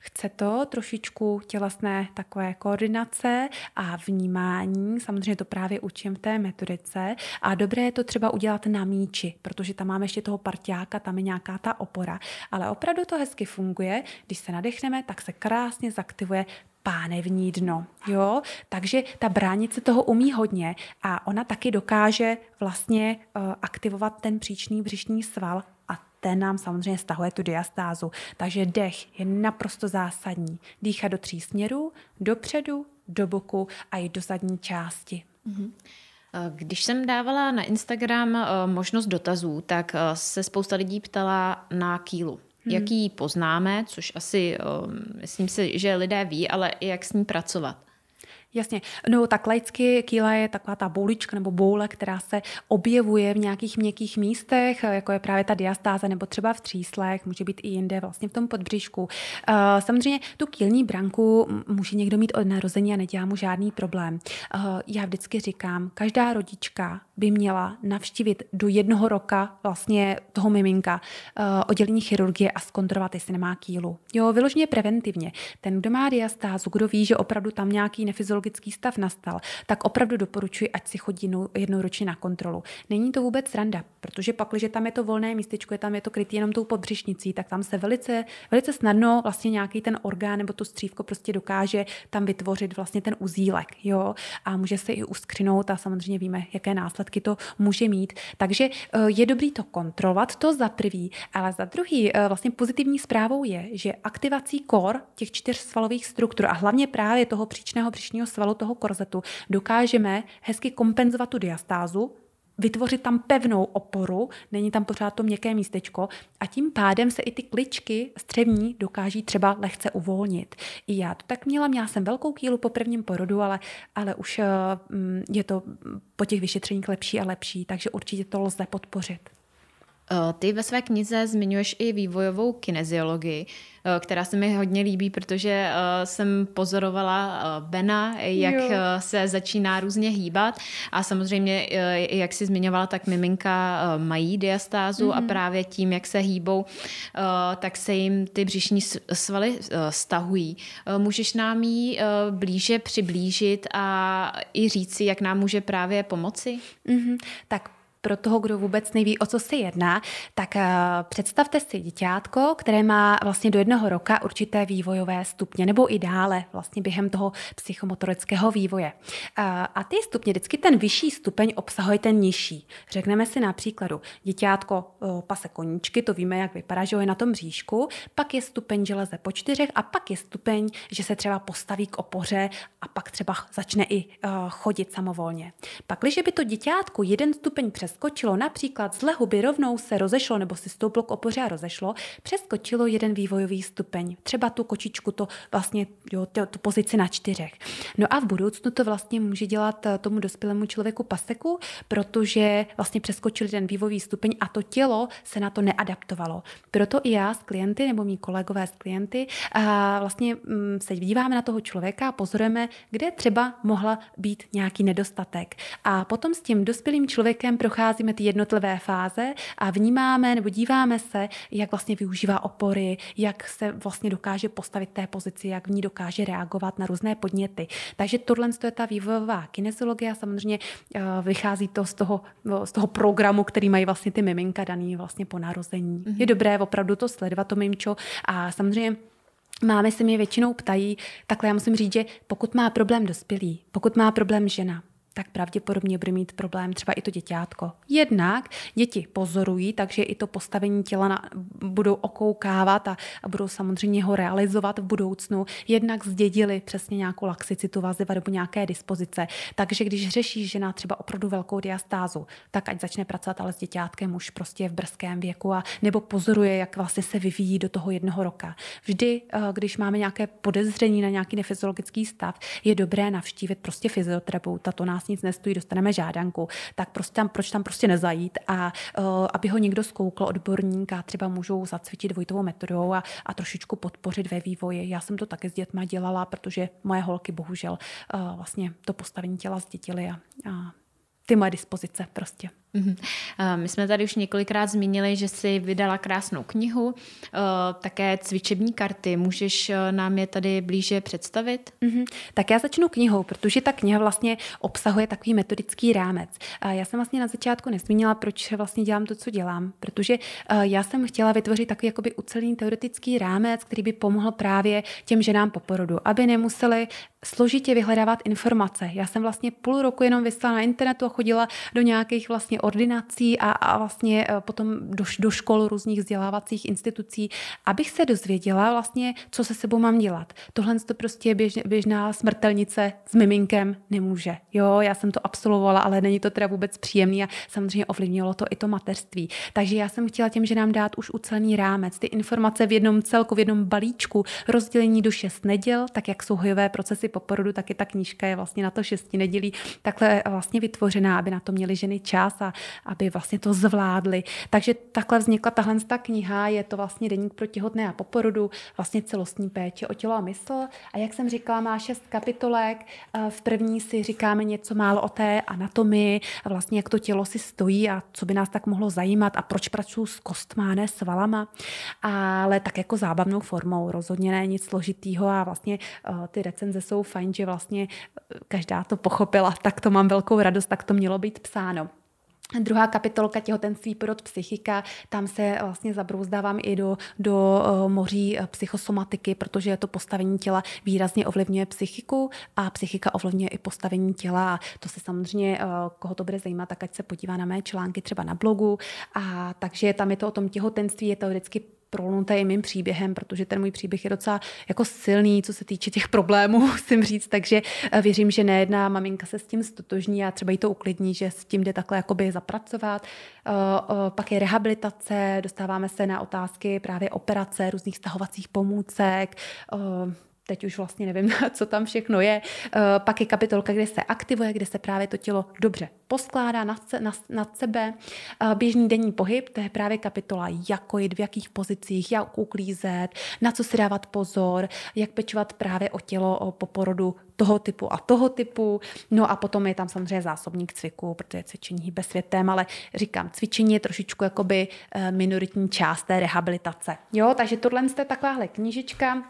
Chce to trošičku tělesné takové koordinace a vnímání, samozřejmě to právě učím v té metodice a dobré je to třeba udělat na míči, protože tam máme ještě toho parťáka, tam je nějaká ta opora, ale opravdu to hezky funguje, když se nadechneme, tak se krásně zaktivuje pánevní dno. Jo? Takže ta bránice toho umí hodně a ona taky dokáže vlastně uh, aktivovat ten příčný břišní sval ten nám samozřejmě stahuje tu diastázu. Takže dech je naprosto zásadní. Dýchat do tří směrů, dopředu, do boku a i do zadní části. Mm-hmm. Když jsem dávala na Instagram eh, možnost dotazů, tak se spousta lidí ptala na kýlu. Hmm. Jak ji poznáme, což asi myslím si, že lidé ví, ale jak s ní pracovat. Jasně. No tak laicky kýla je taková ta boulička nebo boule, která se objevuje v nějakých měkkých místech, jako je právě ta diastáza nebo třeba v tříslech, může být i jinde vlastně v tom podbříšku. Uh, samozřejmě tu kýlní branku může někdo mít od narození a nedělá mu žádný problém. Uh, já vždycky říkám, každá rodička by měla navštívit do jednoho roka vlastně toho miminka uh, oddělení chirurgie a zkontrolovat, jestli nemá kýlu. Jo, vyloženě preventivně. Ten, kdo má diastázu, kdo ví, že opravdu tam nějaký nefyziologický stav nastal, tak opravdu doporučuji, ať si chodí jednou, jednou ročně na kontrolu. Není to vůbec randa, protože pak, když tam je to volné místečko, je tam je to krytý jenom tou podbřišnicí, tak tam se velice, velice snadno vlastně nějaký ten orgán nebo to střívko prostě dokáže tam vytvořit vlastně ten uzílek. Jo? A může se i uskřinout a samozřejmě víme, jaké následky to může mít. Takže eh, je dobrý to kontrolovat, to za prvý, ale za druhý eh, vlastně pozitivní zprávou je, že aktivací kor těch čtyř svalových struktur a hlavně právě toho příčného břišního svalu, toho korzetu, dokážeme hezky kompenzovat tu diastázu, vytvořit tam pevnou oporu, není tam pořád to měkké místečko a tím pádem se i ty kličky střevní dokáží třeba lehce uvolnit. I já to tak měla, měla jsem velkou kýlu po prvním porodu, ale, ale už uh, je to po těch vyšetřeních lepší a lepší, takže určitě to lze podpořit. Eh, ty ve své knize zmiňuješ i vývojovou kineziologii, eh, která se mi hodně líbí, protože eh, jsem pozorovala Bena, jak jo. se začíná různě hýbat a samozřejmě, jak si zmiňovala, tak miminka mají diastázu mm-hmm. a mhm. právě tím, jak se hýbou, tak se jim ty břišní svaly stahují. Můžeš nám ji blíže přiblížit a i říci, jak nám může právě pomoci? Mm-hmm. Tak pro toho, kdo vůbec neví, o co se jedná, tak uh, představte si děťátko, které má vlastně do jednoho roka určité vývojové stupně, nebo i dále vlastně během toho psychomotorického vývoje. Uh, a ty stupně, vždycky ten vyšší stupeň obsahuje ten nižší. Řekneme si na příkladu, děťátko uh, pase koníčky, to víme, jak vypadá, že je na tom bříšku, pak je stupeň, že leze po čtyřech a pak je stupeň, že se třeba postaví k opoře a pak třeba začne i chodit samovolně. Pak, když by to děťátko jeden stupeň přes přeskočilo, například z lehu by rovnou se rozešlo nebo si stouplo k opoře a rozešlo, přeskočilo jeden vývojový stupeň. Třeba tu kočičku, to vlastně, jo, to, tu pozici na čtyřech. No a v budoucnu to vlastně může dělat eh, tomu dospělému člověku paseku, protože vlastně přeskočili ten vývojový stupeň a to tělo se na to neadaptovalo. Proto i já s klienty nebo mý kolegové s klienty a vlastně mm, se díváme na toho člověka a pozorujeme, kde třeba mohla být nějaký nedostatek. A potom s tím dospělým člověkem prochází procházíme ty jednotlivé fáze a vnímáme nebo díváme se, jak vlastně využívá opory, jak se vlastně dokáže postavit té pozici, jak v ní dokáže reagovat na různé podněty. Takže tohle je ta vývojová kinesiologie a samozřejmě eh, vychází to z toho, z toho programu, který mají vlastně ty miminka daný vlastně po narození. Mm-hmm. Je dobré opravdu to sledovat, to mimčo a samozřejmě Máme se mě většinou ptají, takhle já musím říct, že pokud má problém dospělý, pokud má problém žena, tak pravděpodobně bude mít problém třeba i to děťátko. Jednak děti pozorují, takže i to postavení těla na, budou okoukávat a, a budou samozřejmě ho realizovat v budoucnu. Jednak zdědili přesně nějakou laxicitu vaziva nebo nějaké dispozice. Takže když řeší žena třeba opravdu velkou diastázu, tak ať začne pracovat ale s děťátkem už prostě v brzkém věku a nebo pozoruje, jak vlastně se vyvíjí do toho jednoho roka. Vždy, eh, když máme nějaké podezření na nějaký nefyziologický stav, je dobré navštívit prostě fyzioterapeuta, to nás nic nestojí, dostaneme žádanku, tak prostě tam, proč tam prostě nezajít a uh, aby ho někdo zkoukl, odborník a třeba můžou zacvičit dvojitovou metodou a, a trošičku podpořit ve vývoji. Já jsem to taky s dětma dělala, protože moje holky bohužel uh, vlastně to postavení těla zdětily a, a ty moje dispozice prostě. Mhm. My jsme tady už několikrát zmínili, že jsi vydala krásnou knihu, také cvičební karty. Můžeš nám je tady blíže představit? Mm-hmm. Tak já začnu knihou, protože ta kniha vlastně obsahuje takový metodický rámec. Já jsem vlastně na začátku nezmínila, proč vlastně dělám to, co dělám, protože já jsem chtěla vytvořit takový jakoby ucelený teoretický rámec, který by pomohl právě těm ženám po porodu, aby nemuseli složitě vyhledávat informace. Já jsem vlastně půl roku jenom vyslala na internetu a chodila do nějakých vlastně ordinací a, a vlastně eh, potom do, do škol různých vzdělávacích institucí, abych se dozvěděla vlastně, co se sebou mám dělat. Tohle to prostě běž, běžná smrtelnice s miminkem nemůže. Jo, já jsem to absolvovala, ale není to teda vůbec příjemný a samozřejmě ovlivnilo to i to mateřství. Takže já jsem chtěla těm, že nám dát už ucelený rámec, ty informace v jednom celku, v jednom balíčku, rozdělení do šest neděl, tak jak jsou hojové procesy po porodu, tak i ta knížka je vlastně na to šesti nedělí takhle vlastně vytvořená, aby na to měly ženy čas a aby vlastně to zvládli. Takže takhle vznikla tahle ta kniha, je to vlastně deník pro těhotné a po porodu, vlastně celostní péče o tělo a mysl. A jak jsem říkala, má šest kapitolek. V první si říkáme něco málo o té anatomii, vlastně jak to tělo si stojí a co by nás tak mohlo zajímat a proč pracuji s kostma, ne s valama, ale tak jako zábavnou formou. Rozhodně ne nic složitýho a vlastně ty recenze jsou fajn, že vlastně každá to pochopila, tak to mám velkou radost, tak to mělo být psáno. Druhá kapitolka těhotenství porod psychika, tam se vlastně zabrouzdávám i do, do uh, moří uh, psychosomatiky, protože to postavení těla výrazně ovlivňuje psychiku a psychika ovlivňuje i postavení těla. To se samozřejmě, uh, koho to bude zajímat, tak ať se podívá na mé články třeba na blogu. A takže tam je to o tom těhotenství, je to vždycky prolnuté mým příběhem, protože ten můj příběh je docela jako silný, co se týče těch problémů, musím říct, takže eh, věřím, že nejedná maminka se s tím stotožní a třeba jí to uklidní, že s tím jde takhle jakoby zapracovat. Eh, eh, pak je rehabilitace, dostáváme se na otázky právě operace, různých stahovacích pomůcek, teď už vlastně nevím, co tam všechno je. Eh, pak je kapitolka, kde se aktivuje, kde se právě to tělo dobře poskládá nad, se, nad, nad sebe. Eh, běžný denní pohyb, to je právě kapitola, jak jít, v jakých pozicích, jak uklízet, na co si dávat pozor, jak pečovat právě o tělo po porodu toho typu a toho typu. No a potom je tam samozřejmě zásobník cviku, protože cvičení hýbe světem, ale říkám, cvičení je trošičku jakoby eh, minoritní část té rehabilitace. Jo, takže tohle je takováhle knížička,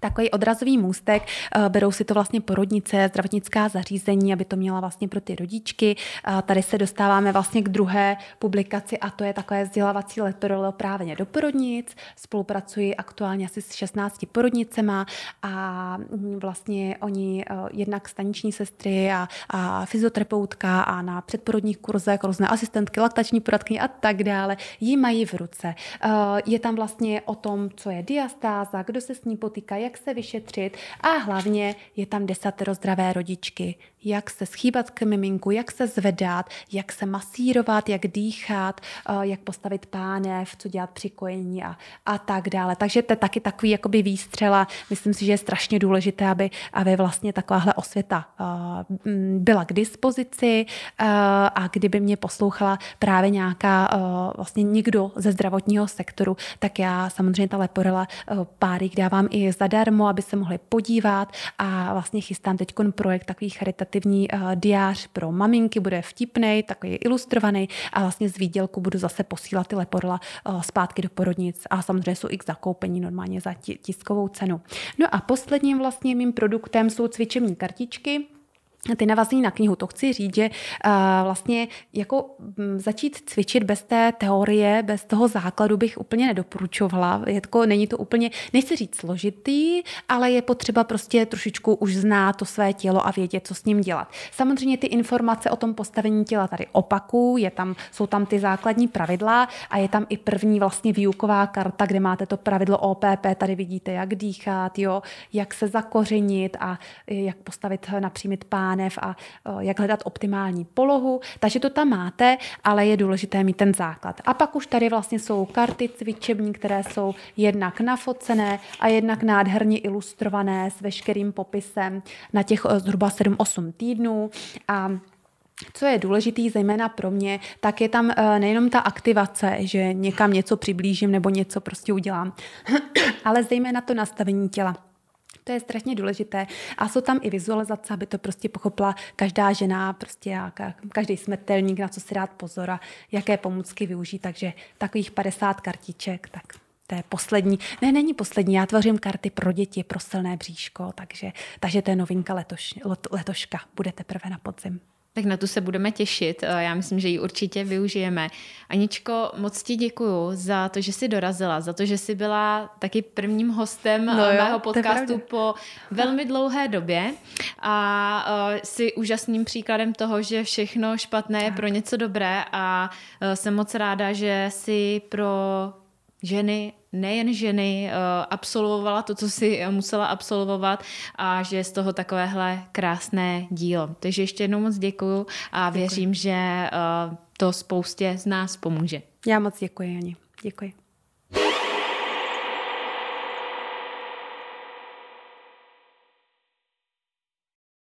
takový odrazový můstek. Eh, berou si to vlastně porodnice, zdravotnická zařízení, aby to měla vlastně pro ty rodičky. Eh, tady se dostáváme vlastně k druhé publikaci a to je takové vzdělávací letorolo právě do porodnic. Spolupracuji aktuálně asi s 16 porodnicema a mm, vlastně oni eh, jednak staniční sestry a, a fyzioterapeutka a na předporodních kurzech různé asistentky, laktační poradkyně a tak dále ji mají v ruce. Je tam vlastně o tom, co je diastáza, kdo se s ní potýká, jak se vyšetřit a hlavně je tam desatero zdravé rodičky, jak se schýbat k miminku, jak se zvedat, jak se masírovat, jak dýchat, eh, jak postavit pánev, co dělat při kojení a, a tak dále. Takže to je taky takový jakoby výstřela. Myslím si, že je strašně důležité, aby, aby vlastně takováhle osvěta uh, byla k dispozici uh, a kdyby mě poslouchala právě nějaká vlastně někdo ze zdravotního sektoru, tak já samozřejmě ta leporela párek dávám i zadarmo, aby se mohli podívat. A vlastně chystám teď projekt takový charitativní uh, diář pro maminky, bude vtipný, takový ilustrovaný. A vlastně z výdělku budu zase posílat ty leporla uh, zpátky do porodnic. A samozřejmě jsou i k zakoupení normálně za tiskovou cenu. No a posledním vlastně mým produktem jsou cvičební kartičky, ty navazní na knihu. To chci říct, že uh, vlastně jako m, začít cvičit bez té teorie, bez toho základu bych úplně nedoporučovala. Je to, není to úplně, nechci říct složitý, ale je potřeba prostě trošičku už znát to své tělo a vědět, co s ním dělat. Samozřejmě ty informace o tom postavení těla tady opaku, je tam, jsou tam ty základní pravidla a je tam i první vlastně výuková karta, kde máte to pravidlo OPP, tady vidíte, jak dýchat, jo, jak se zakořenit a jak postavit, napřímit pán pánev a jak hledat optimální polohu. Takže to tam máte, ale je důležité mít ten základ. A pak už tady vlastně jsou karty cvičební, které jsou jednak nafocené a jednak nádherně ilustrované s veškerým popisem na těch zhruba 7-8 týdnů. A co je důležitý, zejména pro mě, tak je tam nejenom ta aktivace, že někam něco přiblížím nebo něco prostě udělám, ale zejména to nastavení těla. To je strašně důležité. A jsou tam i vizualizace, aby to prostě pochopila každá žena, prostě každý smrtelník, na co si dát pozor a jaké pomůcky využít. Takže takových 50 kartiček, tak to je poslední. Ne, není poslední, já tvořím karty pro děti, pro silné bříško, takže, takže to je novinka letoš, letoška, bude teprve na podzim. Tak na tu se budeme těšit. Eh, já myslím, že ji určitě využijeme. Aničko, moc ti děkuju za to, že jsi dorazila, za to, že jsi byla taky prvním hostem no eh, jo, mého podcastu po velmi dlouhé době a uh, jsi úžasným příkladem toho, že všechno špatné je pro něco dobré a uh, jsem moc ráda, že jsi pro ženy, nejen ženy, eh, absolvovala to, co si musela absolvovat a že je z toho takovéhle krásné dílo. Takže ještě jednou moc děkuju a děkuji. věřím, že eh, to spoustě z nás pomůže. Já moc děkuji, Ani. Děkuji.